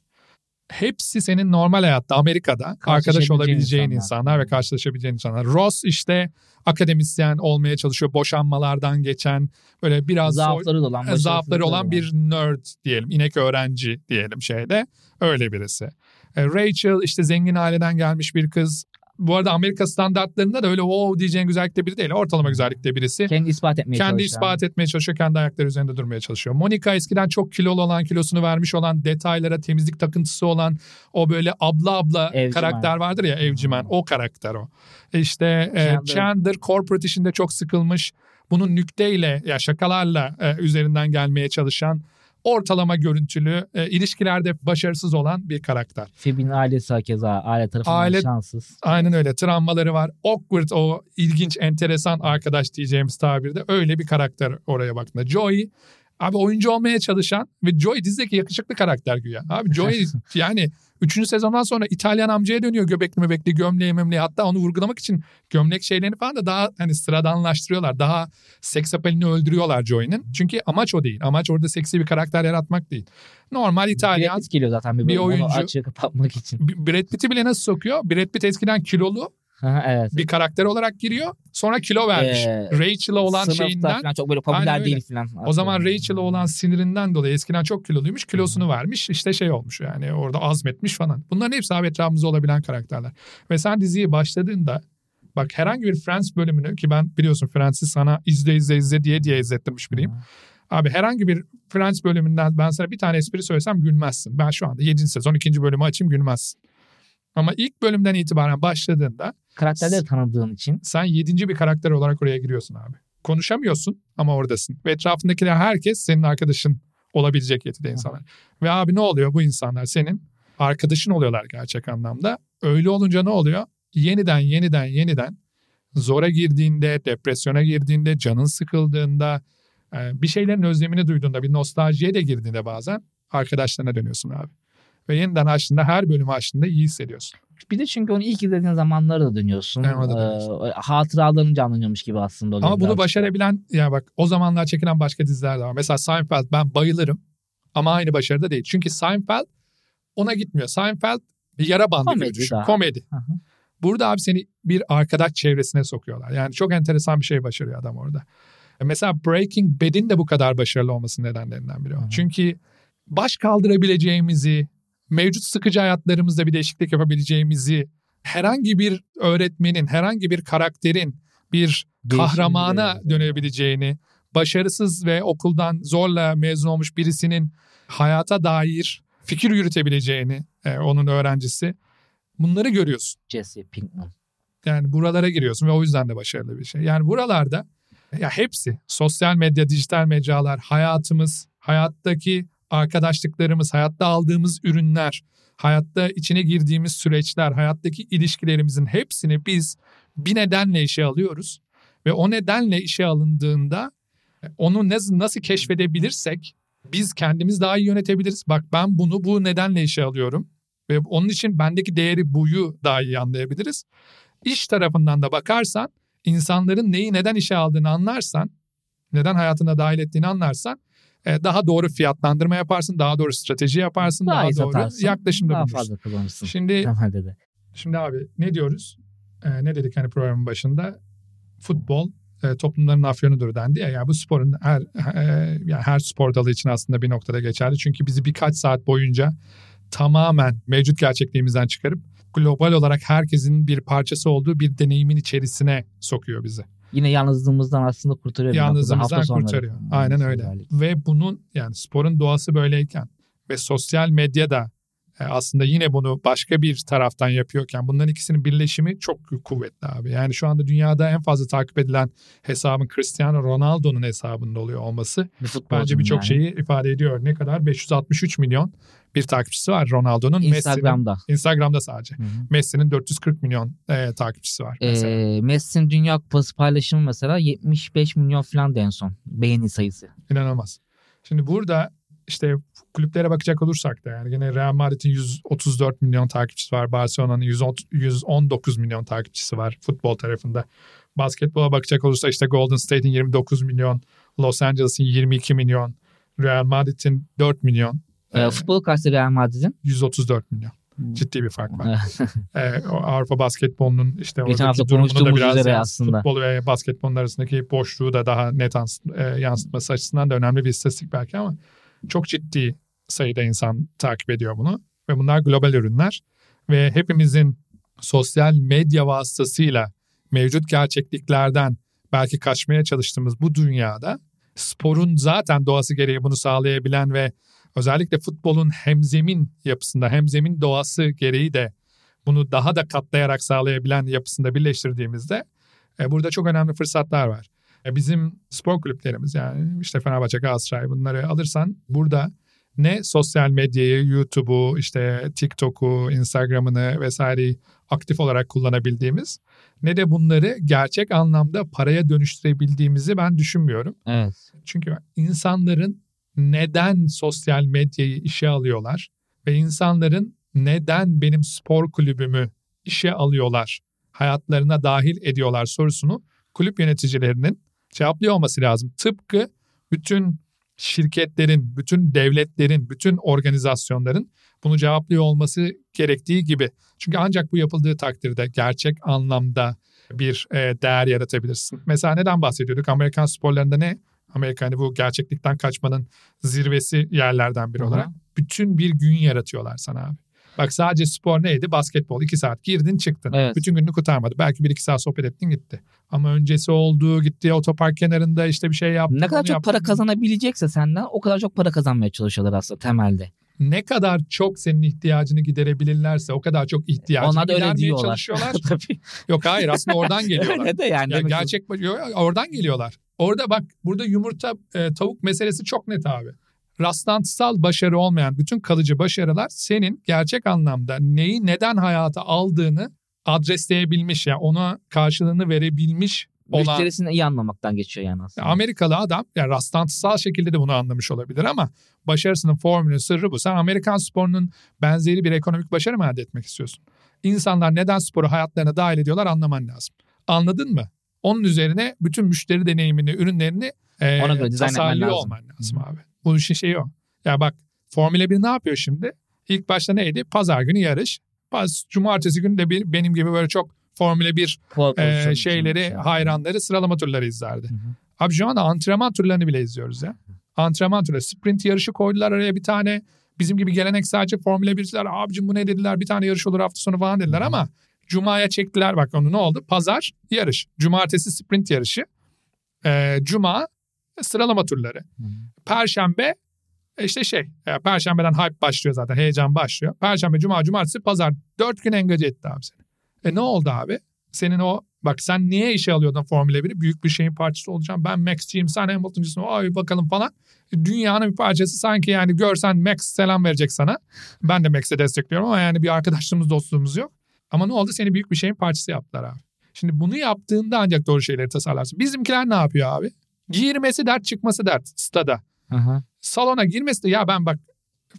Hepsi senin normal hayatta Amerika'da arkadaş olabileceğin insanlar. insanlar ve karşılaşabileceğin insanlar. Ross işte akademisyen olmaya çalışıyor. Boşanmalardan geçen böyle biraz Zaafları olan. zaafları olan bir nerd diyelim. inek öğrenci diyelim şeyde. Öyle birisi. E, Rachel işte zengin aileden gelmiş bir kız. Bu arada Amerika standartlarında da öyle wow diyeceğin güzellikte biri değil. Ortalama güzellikte birisi. Kendi ispat etmeye Kendi çalışan. ispat etmeye çalışıyor. Kendi ayakları üzerinde durmaya çalışıyor. Monica eskiden çok kilolu olan, kilosunu vermiş olan, detaylara temizlik takıntısı olan o böyle abla abla Evcimen. karakter vardır ya evcimen. O karakter o. İşte e, Chandler. Chandler corporate işinde çok sıkılmış. Bunun nükteyle ya şakalarla e, üzerinden gelmeye çalışan ortalama görüntülü, e, ilişkilerde başarısız olan bir karakter. Phoebe'nin ailesi hakeza aile tarafından Aile- şanssız. Aynen öyle. Travmaları var. Awkward o ilginç, enteresan arkadaş diyeceğimiz tabirde öyle bir karakter oraya baktığında. Joey abi oyuncu olmaya çalışan ve Joey dizideki yakışıklı karakter güya. Abi Joey yani 3. sezondan sonra İtalyan amcaya dönüyor göbekli mebekli gömleği memleği. Hatta onu vurgulamak için gömlek şeylerini falan da daha hani sıradanlaştırıyorlar. Daha seks apelini öldürüyorlar Joey'nin. Çünkü amaç o değil. Amaç orada seksi bir karakter yaratmak değil. Normal İtalyan Brad Pitt geliyor zaten bir, bir oyuncu. Onu açığı kapatmak için. Brad Pitt'i bile nasıl sokuyor? Brad Pitt eskiden kilolu Aha, evet. bir karakter olarak giriyor. Sonra kilo vermiş. Ee, Rachel'a olan şeyinden. falan çok böyle popüler değil falan. O zaman. Rachel'a olan sinirinden dolayı eskiden çok kiloluymuş. Kilosunu vermiş. İşte şey olmuş yani orada azmetmiş falan. Bunların hepsi abi etrafımızda olabilen karakterler. Ve sen diziyi başladığında bak herhangi bir Friends bölümünü ki ben biliyorsun Friends'i sana izle izle izle diye diye izlettirmiş biriyim. Abi herhangi bir Friends bölümünden ben sana bir tane espri söylesem gülmezsin. Ben şu anda 7. sezon 2. bölümü açayım gülmezsin. Ama ilk bölümden itibaren başladığında Karakterleri tanıdığın için. sen yedinci bir karakter olarak oraya giriyorsun abi. Konuşamıyorsun ama oradasın. Ve etrafındakiler herkes senin arkadaşın olabilecek yetide insanlar. Ve abi ne oluyor bu insanlar senin arkadaşın oluyorlar gerçek anlamda. Öyle olunca ne oluyor? Yeniden yeniden yeniden zora girdiğinde, depresyona girdiğinde, canın sıkıldığında, e, bir şeylerin özlemini duyduğunda, bir nostaljiye de girdiğinde bazen arkadaşlarına dönüyorsun abi. Ve yeniden açtığında her bölümü açtığında iyi hissediyorsun. Bir de çünkü onu ilk izlediğin zamanlara da dönüyorsun. Evet. Ee, hatıralarını canlanıyormuş gibi aslında. Ama bunu başarabilen ya bak o zamanlar çekilen başka diziler de var. Mesela Seinfeld ben bayılırım ama aynı başarıda değil. Çünkü Seinfeld ona gitmiyor. Seinfeld bir yara bandı gibi Komedi düşün. daha. Komedi. Burada abi seni bir arkadaş çevresine sokuyorlar. Yani çok enteresan bir şey başarıyor adam orada. E Mesela Breaking Bad'in de bu kadar başarılı olmasının nedenlerinden biri o. Çünkü baş kaldırabileceğimizi, mevcut sıkıcı hayatlarımızda bir değişiklik yapabileceğimizi herhangi bir öğretmenin, herhangi bir karakterin bir kahramana görüyoruz. dönebileceğini, başarısız ve okuldan zorla mezun olmuş birisinin hayata dair fikir yürütebileceğini e, onun öğrencisi. Bunları görüyorsun. Jesse Pinkman. Yani buralara giriyorsun ve o yüzden de başarılı bir şey. Yani buralarda Ya hepsi sosyal medya, dijital mecralar, hayatımız, hayattaki arkadaşlıklarımız, hayatta aldığımız ürünler, hayatta içine girdiğimiz süreçler, hayattaki ilişkilerimizin hepsini biz bir nedenle işe alıyoruz. Ve o nedenle işe alındığında onu nasıl keşfedebilirsek biz kendimiz daha iyi yönetebiliriz. Bak ben bunu bu nedenle işe alıyorum. Ve onun için bendeki değeri buyu daha iyi anlayabiliriz. İş tarafından da bakarsan insanların neyi neden işe aldığını anlarsan, neden hayatına dahil ettiğini anlarsan e, daha doğru fiyatlandırma yaparsın, daha doğru strateji yaparsın, daha, daha doğru satarsın, yaklaşımda daha bulursun. fazla kullanırsın. Şimdi, şimdi abi ne diyoruz? E, ne dedik hani programın başında? Futbol e, toplumların afyonudur dendi ya. Yani bu sporun her e, yani her spor dalı için aslında bir noktada geçerli. Çünkü bizi birkaç saat boyunca tamamen mevcut gerçekliğimizden çıkarıp global olarak herkesin bir parçası olduğu bir deneyimin içerisine sokuyor bizi. Yine yalnızlığımızdan aslında kurtarıyor. Yalnızlığımızdan kurtarıyor. Aynen öyle. Özellikle. Ve bunun yani sporun doğası böyleyken ve sosyal medya da e, aslında yine bunu başka bir taraftan yapıyorken bunların ikisinin birleşimi çok kuvvetli abi. Yani şu anda dünyada en fazla takip edilen hesabın Cristiano Ronaldo'nun hesabında oluyor olması bence birçok yani. şeyi ifade ediyor. Ne kadar? 563 milyon bir takipçisi var Ronaldo'nun. Instagram'da. Messi'nin, Instagram'da sadece. Hı-hı. Messi'nin 440 milyon e, takipçisi var. Mesela. E, Messi'nin Dünya Kupası paylaşımı mesela 75 milyon falan en son beğeni sayısı. İnanılmaz. Şimdi burada işte kulüplere bakacak olursak da yani yine Real Madrid'in 134 milyon takipçisi var. Barcelona'nın 119 milyon takipçisi var futbol tarafında. Basketbola bakacak olursa işte Golden State'in 29 milyon, Los Angeles'in 22 milyon, Real Madrid'in 4 milyon. E, ee, futbol karşı Real Madrid'in? 134 milyon. Hmm. Ciddi bir fark var. ee, Avrupa basketbolunun işte Geçen hafta durumunu da biraz üzere aslında. futbol ve basketbolun arasındaki boşluğu da daha net e, yansıtması açısından da önemli bir istatistik belki ama çok ciddi sayıda insan takip ediyor bunu ve bunlar global ürünler ve hepimizin sosyal medya vasıtasıyla mevcut gerçekliklerden belki kaçmaya çalıştığımız bu dünyada sporun zaten doğası gereği bunu sağlayabilen ve özellikle futbolun hemzemin yapısında hemzemin doğası gereği de bunu daha da katlayarak sağlayabilen yapısında birleştirdiğimizde e, burada çok önemli fırsatlar var. E, bizim spor kulüplerimiz yani işte Fenerbahçe, Galatasaray bunları alırsan burada ne sosyal medyayı, YouTube'u, işte TikTok'u, Instagram'ını vesaireyi aktif olarak kullanabildiğimiz ne de bunları gerçek anlamda paraya dönüştürebildiğimizi ben düşünmüyorum. Evet. Çünkü insanların neden sosyal medyayı işe alıyorlar ve insanların neden benim spor kulübümü işe alıyorlar, hayatlarına dahil ediyorlar sorusunu kulüp yöneticilerinin cevaplıyor olması lazım. Tıpkı bütün şirketlerin, bütün devletlerin, bütün organizasyonların bunu cevaplıyor olması gerektiği gibi. Çünkü ancak bu yapıldığı takdirde gerçek anlamda bir e, değer yaratabilirsin. Mesela neden bahsediyorduk? Amerikan sporlarında ne? Amerika hani bu gerçeklikten kaçmanın zirvesi yerlerden biri Hı-hı. olarak. Bütün bir gün yaratıyorlar sana abi. Bak sadece spor neydi? Basketbol. iki saat girdin çıktın. Evet. Bütün gününü kurtarmadı. Belki bir iki saat sohbet ettin gitti. Ama öncesi oldu gitti otopark kenarında işte bir şey yaptı. Ne kadar çok yaptın. para kazanabilecekse senden o kadar çok para kazanmaya çalışıyorlar aslında temelde. Ne kadar çok senin ihtiyacını giderebilirse o kadar çok ihtiyacını Onlar da öyle diyorlar. çalışıyorlar. Yok hayır aslında oradan geliyorlar. öyle de yani. Ya gerçek oradan geliyorlar. Orada bak burada yumurta e, tavuk meselesi çok net abi rastlantısal başarı olmayan bütün kalıcı başarılar senin gerçek anlamda neyi neden hayata aldığını adresleyebilmiş ya yani ona karşılığını verebilmiş olan... Müşterisini iyi anlamaktan geçiyor yani aslında. Amerikalı adam yani rastlantısal şekilde de bunu anlamış olabilir ama başarısının formülü sırrı bu. Sen Amerikan sporunun benzeri bir ekonomik başarı mı elde etmek istiyorsun? İnsanlar neden sporu hayatlarına dahil ediyorlar anlaman lazım. Anladın mı? Onun üzerine bütün müşteri deneyimini, ürünlerini e, Ona göre tasarlıyor olman lazım abi. Bu işin şeyi o. Ya bak Formula 1 ne yapıyor şimdi? İlk başta neydi? Pazar günü yarış. Paz, cumartesi günü de bir, benim gibi böyle çok Formula 1 e, şeyleri, şey. hayranları sıralama turları izlerdi. Hı hı. Abi şu anda antrenman turlarını bile izliyoruz ya. Antrenman turları. Sprint yarışı koydular araya bir tane. Bizim gibi gelenek sadece Formula 1'ciler abicim bu ne dediler bir tane yarış olur hafta sonu falan dediler ama Cuma'ya çektiler bak onu ne oldu? Pazar yarış. Cumartesi sprint yarışı. Ee, Cuma sıralama turları. Hı. Perşembe e, işte şey, e, Perşembeden hype başlıyor zaten, heyecan başlıyor. Perşembe, Cuma, Cumartesi, Pazar dört gün engaje etti abi seni. E ne oldu abi? Senin o Bak sen niye işe alıyordun Formula 1'i? Büyük bir şeyin parçası olacağım. Ben Max'ciyim sen Hamilton'cısın. Ay bakalım falan. Dünyanın bir parçası sanki yani görsen Max selam verecek sana. Ben de Max'e destekliyorum ama yani bir arkadaşlığımız dostluğumuz yok. Ama ne oldu? Seni büyük bir şeyin parçası yaptılar abi. Şimdi bunu yaptığında ancak doğru şeyleri tasarlarsın. Bizimkiler ne yapıyor abi? Girmesi dert çıkması dert stada. Aha. Salona girmesi de ya ben bak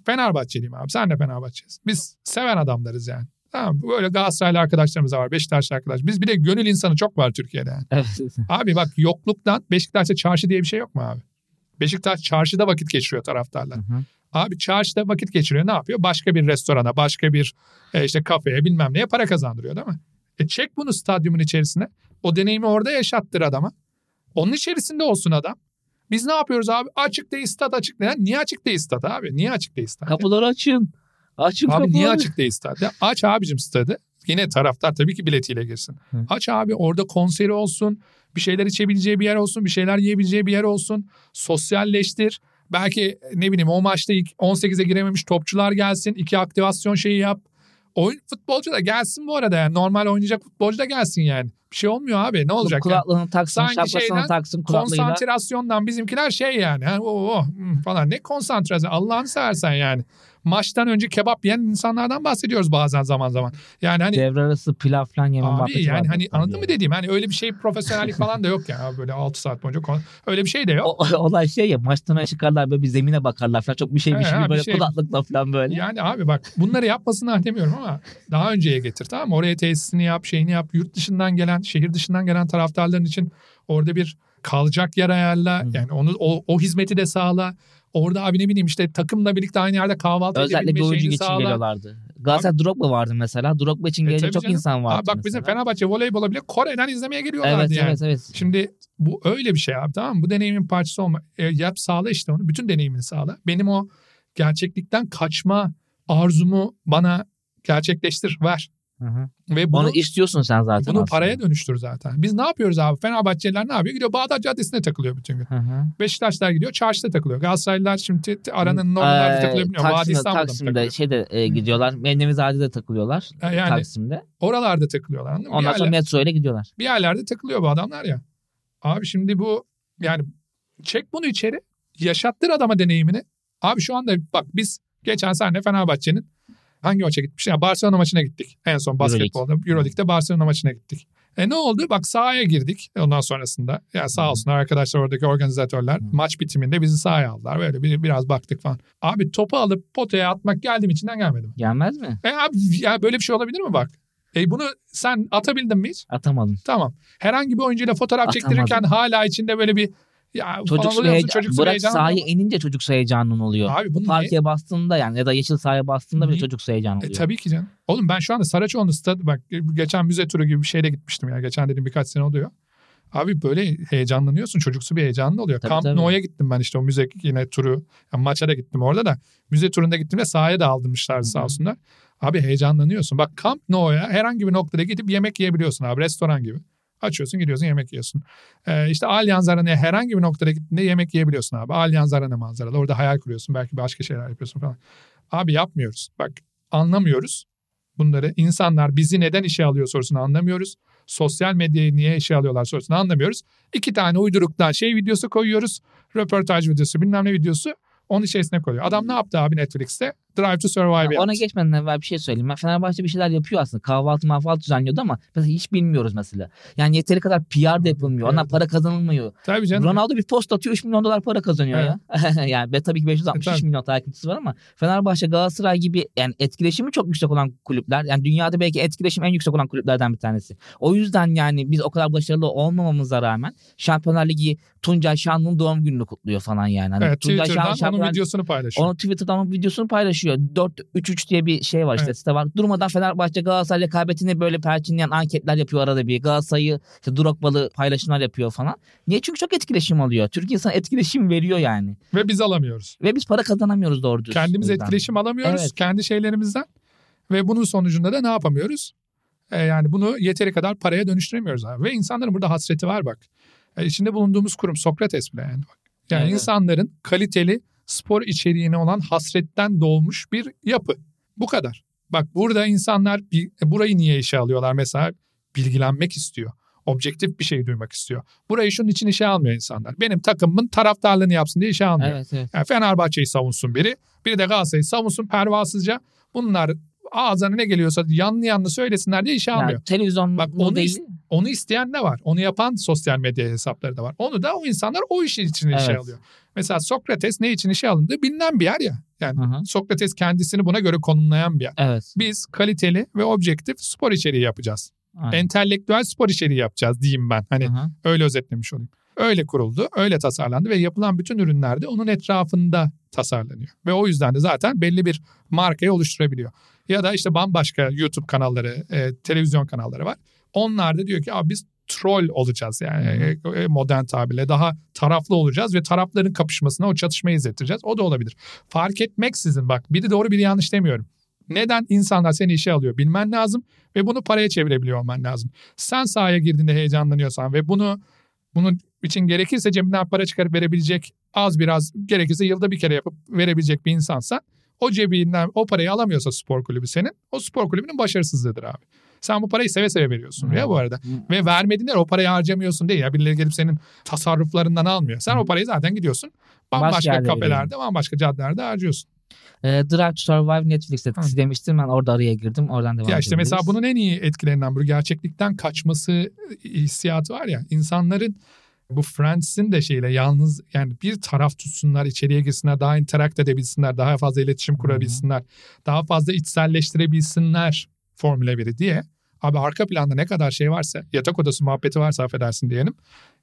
Fenerbahçeliyim abi. Sen de Fenerbahçelisin. Biz seven adamlarız yani. Tamam böyle Galatasaraylı arkadaşlarımız da var. Beşiktaşlı arkadaş. Biz bir de gönül insanı çok var Türkiye'de yani. Abi bak yokluktan Beşiktaş'ta çarşı diye bir şey yok mu abi? Beşiktaş çarşıda vakit geçiriyor taraftarlar. Hı hı. Abi çarşıda vakit geçiriyor ne yapıyor? Başka bir restorana, başka bir e, işte kafeye bilmem neye para kazandırıyor değil mi? E çek bunu stadyumun içerisine. O deneyimi orada yaşattır adama. Onun içerisinde olsun adam. Biz ne yapıyoruz abi? Açık değil stat açık değil. Niye açık değil stat abi? Niye açık değil stat? Kapıları açın. Açın Abi kapıları. niye açık değil stat? Ya aç abicim stadı. Yine taraftar tabii ki biletiyle girsin. Hı. Aç abi orada konseri olsun. Bir şeyler içebileceği bir yer olsun. Bir şeyler yiyebileceği bir yer olsun. Sosyalleştir. Belki ne bileyim o maçta ilk 18'e girememiş topçular gelsin. iki aktivasyon şeyi yap. Oyun, futbolcu da gelsin bu arada yani. Normal oynayacak futbolcu da gelsin yani. Bir şey olmuyor abi. Ne olacak yani? Kulaklığını taksın, Sanki şeyden taksın kulaklığıyla. Konsantrasyondan bizimkiler şey yani. Ha, o, o, hmm, falan. Ne konsantrasyon? Allah'ını seversen yani. Maçtan önce kebap yiyen insanlardan bahsediyoruz bazen zaman zaman. Yani hani Devre arası pilav falan yeme Abi yani hani anladın mı dediğim? Hani öyle bir şey profesyonellik falan da yok ya. Abi Böyle 6 saat boyunca öyle bir şey de yok. O, olay şey ya maçtan önce çıkarlar böyle bir zemine bakarlar falan çok bir şey bir şey böyle şey. kulaklıkla falan böyle. Yani abi bak bunları yapmasınlar demiyorum ama daha önceye getir tamam? Oraya tesisini yap, şeyini yap. Yurt dışından gelen, şehir dışından gelen taraftarların için orada bir kalacak yer ayarla. Hı. Yani onu o, o hizmeti de sağla. Orada abi ne bileyim işte takımla birlikte aynı yerde kahvaltı Özellikle bir edebilme oyuncu şeyini için sağla. geliyorlardı. Galatasaray Drogba vardı mesela. Drogba için E, gelecek çok canım. insan vardı Abi bak bizim mesela. Fenerbahçe voleybola bile Kore'den izlemeye geliyorlardı Evet yani. evet evet. Şimdi bu öyle bir şey abi tamam mı? Bu deneyimin parçası olma. E, yap sağla işte onu. Bütün deneyimini sağla. Benim o gerçeklikten kaçma arzumu bana gerçekleştir ver. Hı hı. Ve bunu, Onu istiyorsun sen zaten bunu aslında. paraya dönüştür zaten. Biz ne yapıyoruz abi? Fenerbahçeliler ne yapıyor? Gidiyor Bağdat Caddesi'ne takılıyor bütün gün. Hı hı. Beşiktaşlar gidiyor çarşıda takılıyor. Galatasaraylılar şimdi aranın oralarda Ee, takılıyor. bilmiyorum. Vadi Taksim'de, İstanbul'da Taksim'de şeyde e, gidiyorlar. Mevlevizade'de takılıyorlar. E, yani Taksim'de. oralarda takılıyorlar. Anladın mı? Bir Ondan sonra yerler- metro ile gidiyorlar. bir yerlerde takılıyor bu adamlar ya. Abi şimdi bu yani çek bunu içeri yaşattır adama deneyimini. Abi şu anda bak biz geçen sene Fenerbahçe'nin hangi maça gitmiş? Ya Barcelona maçına gittik. En son basketbolda Euroleague'de Barcelona maçına gittik. E ne oldu? Bak sahaya girdik ondan sonrasında. Ya sağ olsunlar arkadaşlar oradaki organizatörler. Hı. Maç bitiminde bizi sahaya aldılar. Böyle bir, biraz baktık falan. Abi topu alıp potaya atmak geldim içinden gelmedi mi? Gelmez mi? E abi ya böyle bir şey olabilir mi bak? E bunu sen atabildin mi hiç? Atamadım. Tamam. Herhangi bir oyuncuyla fotoğraf Atamadım. çektirirken hala içinde böyle bir ya Çocuk musun? heyecan, Çocuksu bırak sahaya mu? inince çocuk heyecanın oluyor. Abi bunu niye? Parkeye bastığında yani ya da yeşil sahaya bastığında bile çocuk heyecan E, oluyor. tabii ki canım. Oğlum ben şu anda Saraçoğlu stadı bak geçen müze turu gibi bir şeyle gitmiştim ya. Geçen dedim birkaç sene oluyor. Abi böyle heyecanlanıyorsun. Çocuksu bir heyecanın oluyor. Tabii, Camp tabii. Nou'ya gittim ben işte o müze yine turu. Yani maça da gittim orada da. Müze turunda gittim ve sahaya da aldırmışlardı sağ olsunlar. Abi heyecanlanıyorsun. Bak Camp Nou'ya herhangi bir noktada gidip yemek yiyebiliyorsun abi. Restoran gibi. Açıyorsun gidiyorsun yemek yiyorsun. Ee, işte Allianz Arena'ya herhangi bir noktada gittiğinde yemek yiyebiliyorsun abi. Allianz Arena manzaralı. Orada hayal kuruyorsun. Belki başka şeyler yapıyorsun falan. Abi yapmıyoruz. Bak anlamıyoruz bunları. İnsanlar bizi neden işe alıyor sorusunu anlamıyoruz. Sosyal medyayı niye işe alıyorlar sorusunu anlamıyoruz. İki tane uyduruktan şey videosu koyuyoruz. Röportaj videosu bilmem ne videosu. Onun içerisine koyuyor. Adam ne yaptı abi Netflix'te? Drive to Survive Ya yaptı. Ona geçmeden evvel bir şey söyleyeyim. Ben Fenerbahçe bir şeyler yapıyor aslında. Kahvaltı mahvaltı düzenliyordu ama mesela hiç bilmiyoruz mesela. Yani yeteri kadar PR da yapılmıyor. Ondan Evet. para kazanılmıyor. Tabii canım. Ronaldo bir post atıyor 3 milyon dolar para kazanıyor Evet. ya. yani ve tabii ki 563 E, tabii. milyon takipçisi var ama Fenerbahçe, Galatasaray gibi yani etkileşimi çok yüksek olan kulüpler. Yani dünyada belki etkileşim en yüksek olan kulüplerden bir tanesi. O yüzden yani biz o kadar başarılı olmamamıza rağmen Şampiyonlar Ligi Tuncay Şanlı'nın doğum gününü kutluyor falan yani. Hani Evet, Tuncay Twitter'dan Şanlı onun videosunu paylaşıyor. onun Twitter'dan onun videosunu paylaşıyor. 4-3-3 diye bir şey var işte Evet. site var. Durmadan Fenerbahçe Galatasaray rekabetini böyle perçinleyen anketler yapıyor arada bir. Galatasaray'ı işte Drogba'lı paylaşımlar yapıyor falan. Niye? Çünkü çok etkileşim alıyor. Türk insan etkileşim veriyor yani. Ve biz alamıyoruz. Ve biz para kazanamıyoruz doğru düz. Kendimiz etkileşim alamıyoruz Evet. kendi şeylerimizden. Ve bunun sonucunda da ne yapamıyoruz? E, yani bunu yeteri kadar paraya dönüştüremiyoruz abi. Ve insanların burada hasreti var bak. E, içinde bulunduğumuz kurum Sokrates bile yani. Bak. Yani Evet. insanların kaliteli spor içeriğine olan hasretten doğmuş bir yapı. Bu kadar. Bak burada insanlar e, burayı niye işe alıyorlar mesela? Bilgilenmek istiyor. Objektif bir şey duymak istiyor. Burayı şunun için işe almıyor insanlar. Benim takımımın taraftarlığını yapsın diye işe almıyor. Evet evet. Yani Fenerbahçe'yi savunsun biri. Biri de Galatasaray'ı savunsun pervasızca. Bunlar ağzına ne geliyorsa yanlı yanlı söylesinler diye işe almıyor. Yani televizyon Bak onu değil. ist- Onu isteyen de var. Onu yapan sosyal medya hesapları da var. Onu da o insanlar o işin için işe Evet. alıyor. Mesela Sokrates ne için işe alındığı bilinen bir yer ya. Yani Hı hı. Sokrates kendisini buna göre konumlayan bir yer. Evet. Biz kaliteli ve objektif spor içeriği yapacağız. Aynen. Entelektüel spor içeriği yapacağız diyeyim ben. Hani Hı hı. öyle özetlemiş olayım. Öyle kuruldu, öyle tasarlandı ve yapılan bütün ürünler de onun etrafında tasarlanıyor. Ve o yüzden de zaten belli bir markayı oluşturabiliyor. Ya da işte bambaşka YouTube kanalları, e, televizyon kanalları var. Onlar da diyor ki abi biz troll olacağız yani e, modern tabirle daha taraflı olacağız ve tarafların kapışmasına o çatışmayı izlettireceğiz. O da olabilir. Fark etmeksizin bak biri doğru biri yanlış demiyorum. Neden insanlar seni işe alıyor bilmen lazım ve bunu paraya çevirebiliyor olman lazım. Sen sahaya girdiğinde heyecanlanıyorsan ve bunu bunun için gerekirse cebinden para çıkarıp verebilecek az biraz gerekirse yılda bir kere yapıp verebilecek bir insansa o cebinden o parayı alamıyorsa spor kulübü senin o spor kulübünün başarısızlığıdır abi. Sen bu parayı seve seve veriyorsun ya bu arada. Ve vermediğinde o parayı harcamıyorsun değil ya. Birileri gelip senin tasarruflarından almıyor. Sen o parayı zaten gidiyorsun. Bambaşka yerlere kafelerde, bambaşka caddelerde harcıyorsun. Ee, Drive to Survive Netflix etkisi Hı. demiştim ben orada araya girdim oradan devam Ya işte mesela bunun en iyi etkilerinden biri gerçeklikten kaçması hissiyatı var ya. insanların bu Friends'in de şeyle yalnız yani bir taraf tutsunlar, içeriye girsinler, daha interakt edebilsinler, daha fazla iletişim kurabilsinler, daha fazla içselleştirebilsinler Formula 1'i diye. Abi arka planda ne kadar şey varsa, yatak odası muhabbeti varsa affedersin diyelim.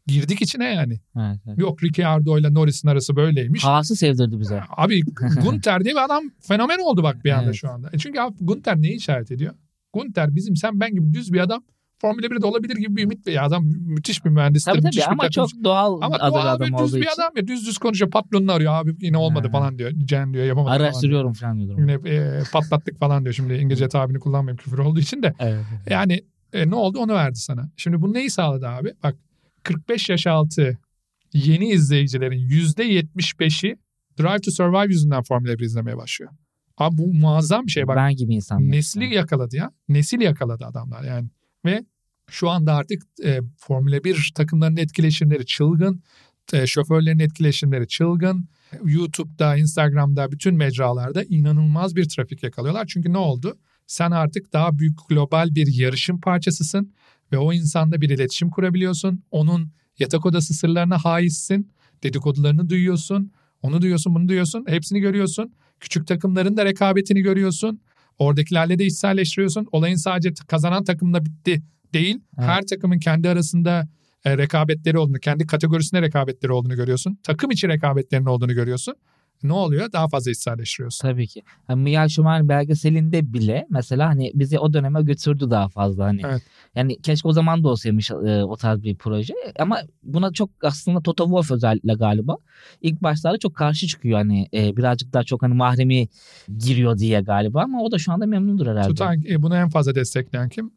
Girdik içine yani. Evet, evet. Yok Ricciardo ile Norris'in arası böyleymiş. Haas'ı sevdirdi bize. Abi Gunter diye bir adam fenomen oldu bak bir anda Evet. şu anda. E çünkü abi Gunter neyi işaret ediyor? Gunter bizim sen ben gibi düz bir adam. Formula 1'de olabilir gibi bir ümit. Ya adam mü- müthiş bir mühendistir. Tabii tabii bir ama çok doğal ama doğal adam ve düz bir için. adam ya. Düz düz konuşuyor. Patronunu arıyor abi yine olmadı Ha. falan diyor. Cem diyor yapamadı falan diyor. Araştırıyorum falan diyorum. Yine e, patlattık falan diyor. Şimdi İngilizce tabirini kullanmayayım küfür olduğu için de. Evet. Yani e, ne oldu onu verdi sana. Şimdi bu neyi sağladı abi? Bak 45 yaş altı yeni izleyicilerin %75'i Drive to Survive yüzünden Formula 1 izlemeye başlıyor. Abi bu muazzam bir şey bak. ben gibi insanlar. Nesli yakaladı ya. Nesil yakaladı adamlar yani. Ve şu anda artık e, Formula 1 takımlarının etkileşimleri çılgın. E, şoförlerin etkileşimleri çılgın. YouTube'da, Instagram'da, bütün mecralarda inanılmaz bir trafik yakalıyorlar. Çünkü ne oldu? Sen artık daha büyük global bir yarışın parçasısın ve o insanla bir iletişim kurabiliyorsun. Onun yatak odası sırlarına haizsin. Dedikodularını duyuyorsun. Onu duyuyorsun, bunu duyuyorsun. Hepsini görüyorsun. Küçük takımların da rekabetini görüyorsun. Oradakilerle de içselleştiriyorsun. Olayın sadece kazanan takımla bitti değil. Evet. Her takımın kendi arasında e, rekabetleri olduğunu, kendi kategorisinde rekabetleri olduğunu görüyorsun. Takım içi rekabetlerinin olduğunu görüyorsun. Ne oluyor? Daha fazla içselleştiriyorsun. Tabii ki. Yani Michael Schumacher belgeselinde bile mesela hani bizi o döneme götürdü daha fazla hani. Evet. Yani keşke o zaman da olsaymış e, o tarz bir proje. Ama buna çok aslında Toto Wolff özellikle galiba ilk başlarda çok karşı çıkıyor hani e, birazcık daha çok hani mahremi giriyor diye galiba ama o da şu anda memnundur herhalde. Tutan, e, bunu en fazla destekleyen kim?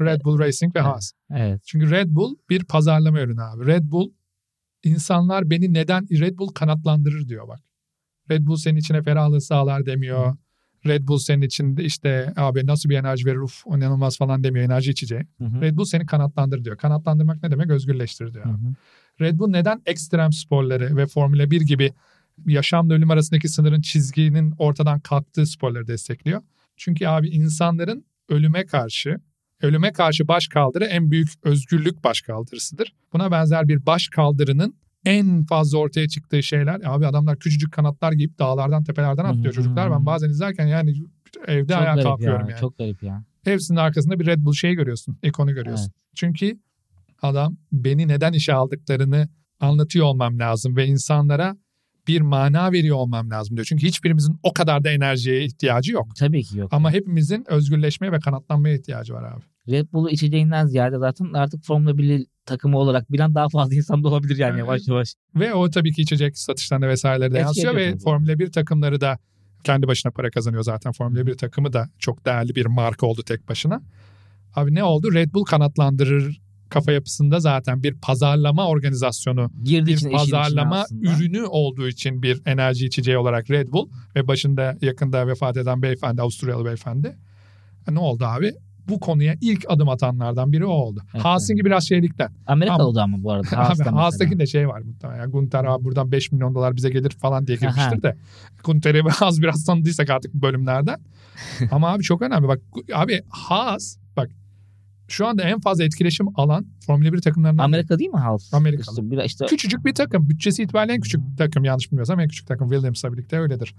Red Bull Racing ve Evet. Haas. Evet. Çünkü Red Bull bir pazarlama ürünü abi. Red Bull insanlar beni neden Red Bull kanatlandırır diyor bak. Red Bull senin içine ferahlığı sağlar demiyor. Red Bull senin içinde işte abi nasıl bir enerji verir uf inanılmaz falan demiyor enerji içeceği. Hı hı. Red Bull seni kanatlandır diyor. Kanatlandırmak ne demek? Özgürleştirir diyor. Hı hı. Red Bull neden ekstrem sporları ve Formula 1 gibi yaşamla ölüm arasındaki sınırın çizginin ortadan kalktığı sporları destekliyor? Çünkü abi insanların ölüme karşı ölüme karşı baş kaldırı en büyük özgürlük baş kaldırısıdır. Buna benzer bir baş kaldırının en fazla ortaya çıktığı şeyler abi adamlar küçücük kanatlar giyip dağlardan tepelerden atlıyor çocuklar. Ben bazen izlerken yani evde Çok ayağa kalkıyorum ya, yani. Çok garip ya. Hepsinin arkasında bir Red Bull şeyi görüyorsun. Ikonu görüyorsun. Çünkü adam beni neden işe aldıklarını anlatıyor olmam lazım ve insanlara bir mana veriyor olmam lazım diyor. Çünkü hiçbirimizin o kadar da enerjiye ihtiyacı yok. Tabii ki yok. Ama hepimizin özgürleşmeye ve kanatlanmaya ihtiyacı var abi. Red Bull'u içeceğinden ziyade zaten artık Formula 1 takımı olarak bilen daha fazla insan da olabilir yani Evet. yavaş yavaş. Ve o tabii ki içecek satışlarına vesairelere de yansıyor ve. Formula 1 takımları da kendi başına para kazanıyor zaten. Formula 1 takımı da çok değerli bir marka oldu tek başına. Abi ne oldu? Red Bull kanatlandırır kafa yapısında zaten bir pazarlama organizasyonu Girdiği bir pazarlama ürünü olduğu için bir enerji içeceği olarak Red Bull ve başında yakında vefat eden beyefendi Avusturyalı beyefendi. E, Ne oldu abi? bu konuya ilk adım atanlardan biri o oldu. Evet, Haas'ınki biraz şeylikten. Amerikalı da ama bu arada. Abi Haas'ta Haas'taki mesela. de şey var muhtemelen. Gunter abi buradan 5 milyon dolar bize gelir falan diye girmiştir de. Gunter'i az biraz tanıdıysak artık bu bölümlerden. Ama abi çok önemli. Bak abi Haas şu anda en fazla etkileşim alan Formula 1 takımlarından. Amerika değil mi Haas? Amerikalı. İşte, işte Küçücük bir takım. Bütçesi itibariyle en küçük takım yanlış bilmiyorsam en küçük takım Williams'la birlikte öyledir.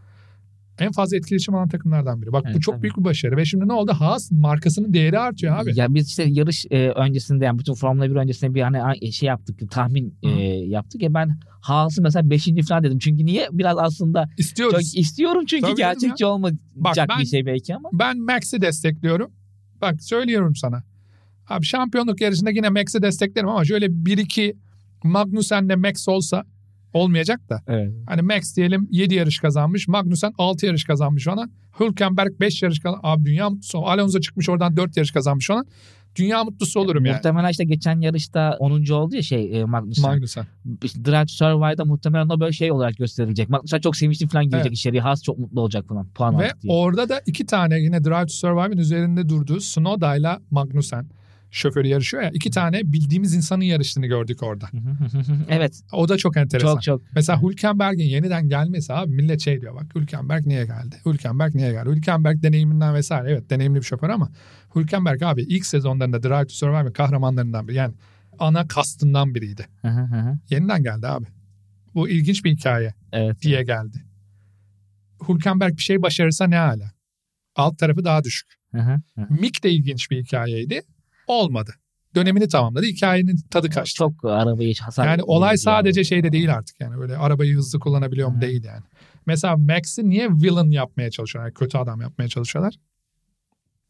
En fazla etkileşim alan takımlardan biri. Bak bu Evet, çok tabii. büyük bir başarı. Ve şimdi ne oldu? Haas markasının değeri artıyor abi. Ya biz işte yarış e, öncesinde yani bütün Formula 1 öncesinde bir hani şey yaptık tahmin e, Hı. yaptık ya ben Haas'ı mesela 5. falan dedim. Çünkü niye biraz aslında İstiyoruz. çok istiyorum çünkü Tabii gerçekçi olmayacak Bak ben- bir şey belki ama. Ben Max'i destekliyorum. Bak söylüyorum sana. Abi şampiyonluk yarışında yine Max'i desteklerim ama şöyle 1-2 Magnussen'le Max olsa olmayacak da. Evet. Hani Max diyelim 7 yarış kazanmış. Magnussen 6 yarış kazanmış falan. Hülkenberg 5 yarış kazanmış. Abi dünya mutlusu. Alonso çıkmış oradan 4 yarış kazanmış falan. Dünya mutlusu olurum yani. Muhtemelen işte geçen yarışta 10. oldu ya şey e, Magnussen. Magnussen. Drive to Survive'da muhtemelen o böyle şey olarak gösterilecek. Magnussen çok sevinçli falan girecek Evet. içeriye. Haas çok mutlu olacak falan. Puan Ve diye. orada da iki tane yine Drive to Survive'ın üzerinde durduğu Snowda'yla Magnussen şoförü yarışıyor ya. iki tane bildiğimiz insanın yarıştığını gördük orada. evet. O da çok enteresan. Çok çok. Mesela Hülkenberg'in yeniden gelmesi abi millet şey diyor bak Hülkenberg niye geldi? Hülkenberg niye geldi? Hülkenberg deneyiminden vesaire evet deneyimli bir şoför ama Hülkenberg abi ilk sezonlarında Drive to Survive kahramanlarından biri yani ana kastından biriydi. Yeniden geldi abi. Bu ilginç bir hikaye evet. diye geldi. Hülkenberg bir şey başarırsa ne hala? Alt tarafı daha düşük. Mick de ilginç bir hikayeydi. Olmadı. Dönemini tamamladı. Hikayenin tadı kaçtı. Çok arabayı hiç hasar Yani olay sadece şeyde değil artık yani böyle arabayı hızlı kullanabiliyor mu Hı. değil yani. Mesela Max'i niye villain yapmaya çalışıyorlar? Yani kötü adam yapmaya çalışıyorlar.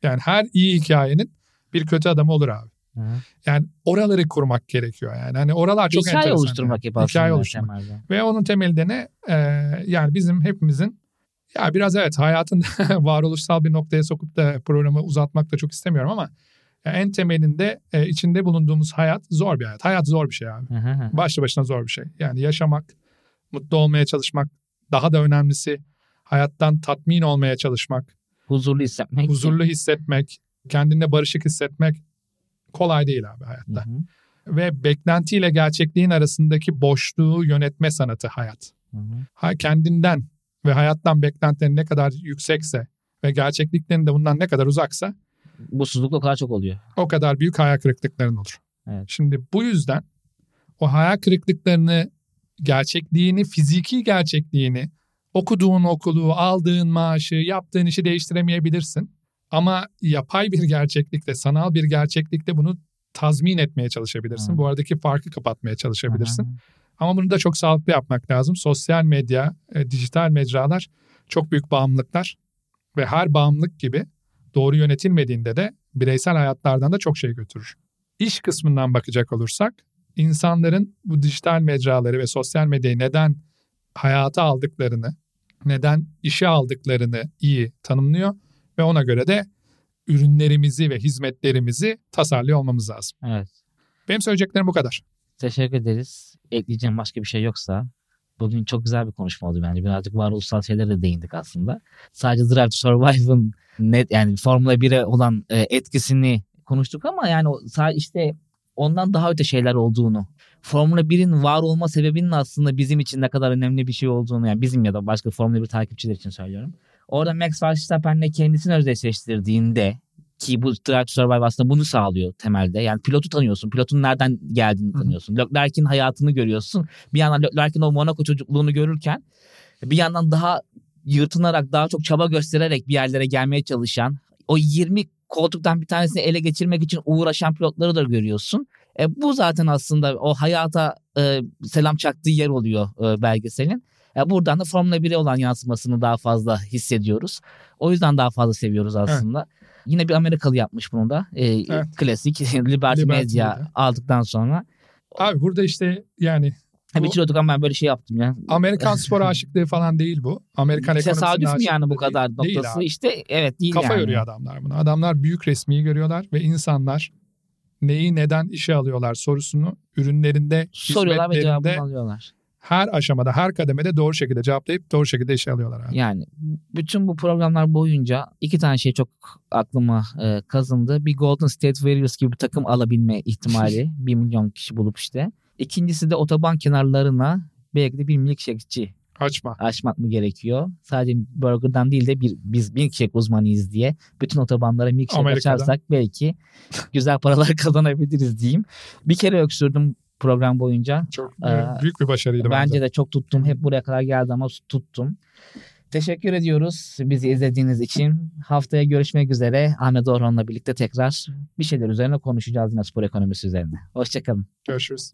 Yani her iyi hikayenin bir kötü adamı olur abi. Hı. Yani oraları kurmak gerekiyor yani. Hani oralar çok Hikaye enteresan. oluşturmak yani. Hikaye oluşturmak. temelde. Ve onun temelinde ne? Ee, yani bizim hepimizin ya biraz evet hayatın varoluşsal bir noktaya sokup da programı uzatmak da çok istemiyorum ama ya en temelinde e, içinde bulunduğumuz hayat zor bir hayat. Hayat zor bir şey abi. Hı hı hı. Başlı başına zor bir şey. Yani yaşamak, mutlu olmaya çalışmak, daha da önemlisi hayattan tatmin olmaya çalışmak, Huzurlu hissetmek. huzurlu hissetmek, kendine barışık hissetmek kolay değil abi Hı hayatta. hı. Ve beklentiyle gerçekliğin arasındaki boşluğu yönetme sanatı hayat. Hı hı. Ha, kendinden ve hayattan beklentilerin ne kadar yüksekse ve gerçekliklerin de bundan ne kadar uzaksa Mutsuzluk o kadar çok oluyor. o kadar büyük hayal kırıklıkların olur. Evet. Şimdi bu yüzden o hayal kırıklıklarını, gerçekliğini, fiziki gerçekliğini, okuduğun okulu, aldığın maaşı, yaptığın işi değiştiremeyebilirsin. Ama yapay bir gerçeklikte, sanal bir gerçeklikte bunu tazmin etmeye çalışabilirsin. Hı. Bu aradaki farkı kapatmaya çalışabilirsin. Hı. Ama bunu da çok sağlıklı yapmak lazım. Sosyal medya, e, dijital mecralar çok büyük bağımlılıklar ve her bağımlılık gibi doğru yönetilmediğinde de bireysel hayatlardan da çok şey götürür. İş kısmından bakacak olursak insanların bu dijital mecraları ve sosyal medyayı neden hayata aldıklarını, neden işe aldıklarını iyi tanımlıyor ve ona göre de ürünlerimizi ve hizmetlerimizi tasarlıyor olmamız lazım. Evet. Benim söyleyeceklerim bu kadar. Teşekkür ederiz. Ekleyeceğim başka bir şey yoksa. Bugün çok güzel bir konuşma oldu bence. Birazcık varoluşsal şeylere de değindik aslında. Sadece Drive to Survive'ın net yani Formula 1'e olan e, etkisini konuştuk ama yani işte ondan daha öte şeyler olduğunu, Formula 1'in var olma sebebinin aslında bizim için ne kadar önemli bir şey olduğunu yani bizim ya da başka Formula 1 takipçiler için söylüyorum. Orada Max Verstappen'le kendisini özdeşleştirdiğinde ki bu Drive to Survive aslında bunu sağlıyor temelde. Yani pilotu tanıyorsun. Pilotun nereden geldiğini tanıyorsun. Leclerc'in hayatını görüyorsun. Bir yandan Leclerc'in o Monaco çocukluğunu görürken bir yandan daha yırtınarak daha çok çaba göstererek bir yerlere gelmeye çalışan o 20 koltuktan bir tanesini ele geçirmek için uğraşan pilotları da görüyorsun. E, bu zaten aslında o hayata e, selam çaktığı yer oluyor e, belgeselin. E, buradan da Formula 1'e olan yansımasını daha fazla hissediyoruz. O yüzden daha fazla seviyoruz aslında. Yine bir Amerikalı yapmış bunu da. E, Evet. Klasik Liberty, Liberty Media Media. aldıktan sonra. Abi burada işte yani Bu- bitiriyorduk ama ben böyle şey yaptım ya. Amerikan spor aşıklığı falan değil bu. Amerikan ekonomisinin Tesadüf mü yani bu kadar değil. Değil noktası? abi. işte evet değil Kafa yani. yoruyor adamlar bunu. Adamlar büyük resmiyi görüyorlar ve insanlar neyi neden işe alıyorlar sorusunu ürünlerinde, Soruyorlar ve hizmetlerinde cevabını alıyorlar. Her aşamada, her kademede doğru şekilde cevaplayıp doğru şekilde işe alıyorlar. Abi. Yani bütün bu programlar boyunca iki tane şey çok aklıma e, kazındı. Bir Golden State Warriors gibi bir takım alabilme ihtimali. bir milyon kişi bulup işte. İkincisi de otoban kenarlarına belki de bir milkshake'ci Açma. açmak mı gerekiyor? Sadece burgerdan değil de bir, biz milkshake uzmanıyız diye bütün otobanlara milkshake Amerika'da. açarsak belki güzel paralar kazanabiliriz diyeyim. Bir kere öksürdüm program boyunca. Çok Ee, büyük bir başarıydı Bence bence. de çok tuttum. Hep buraya kadar geldi ama tuttum. Teşekkür ediyoruz bizi izlediğiniz için. Haftaya görüşmek üzere. Ahmet Orhan'la birlikte tekrar bir şeyler üzerine konuşacağız yine spor ekonomisi üzerine. Hoşçakalın. Görüşürüz.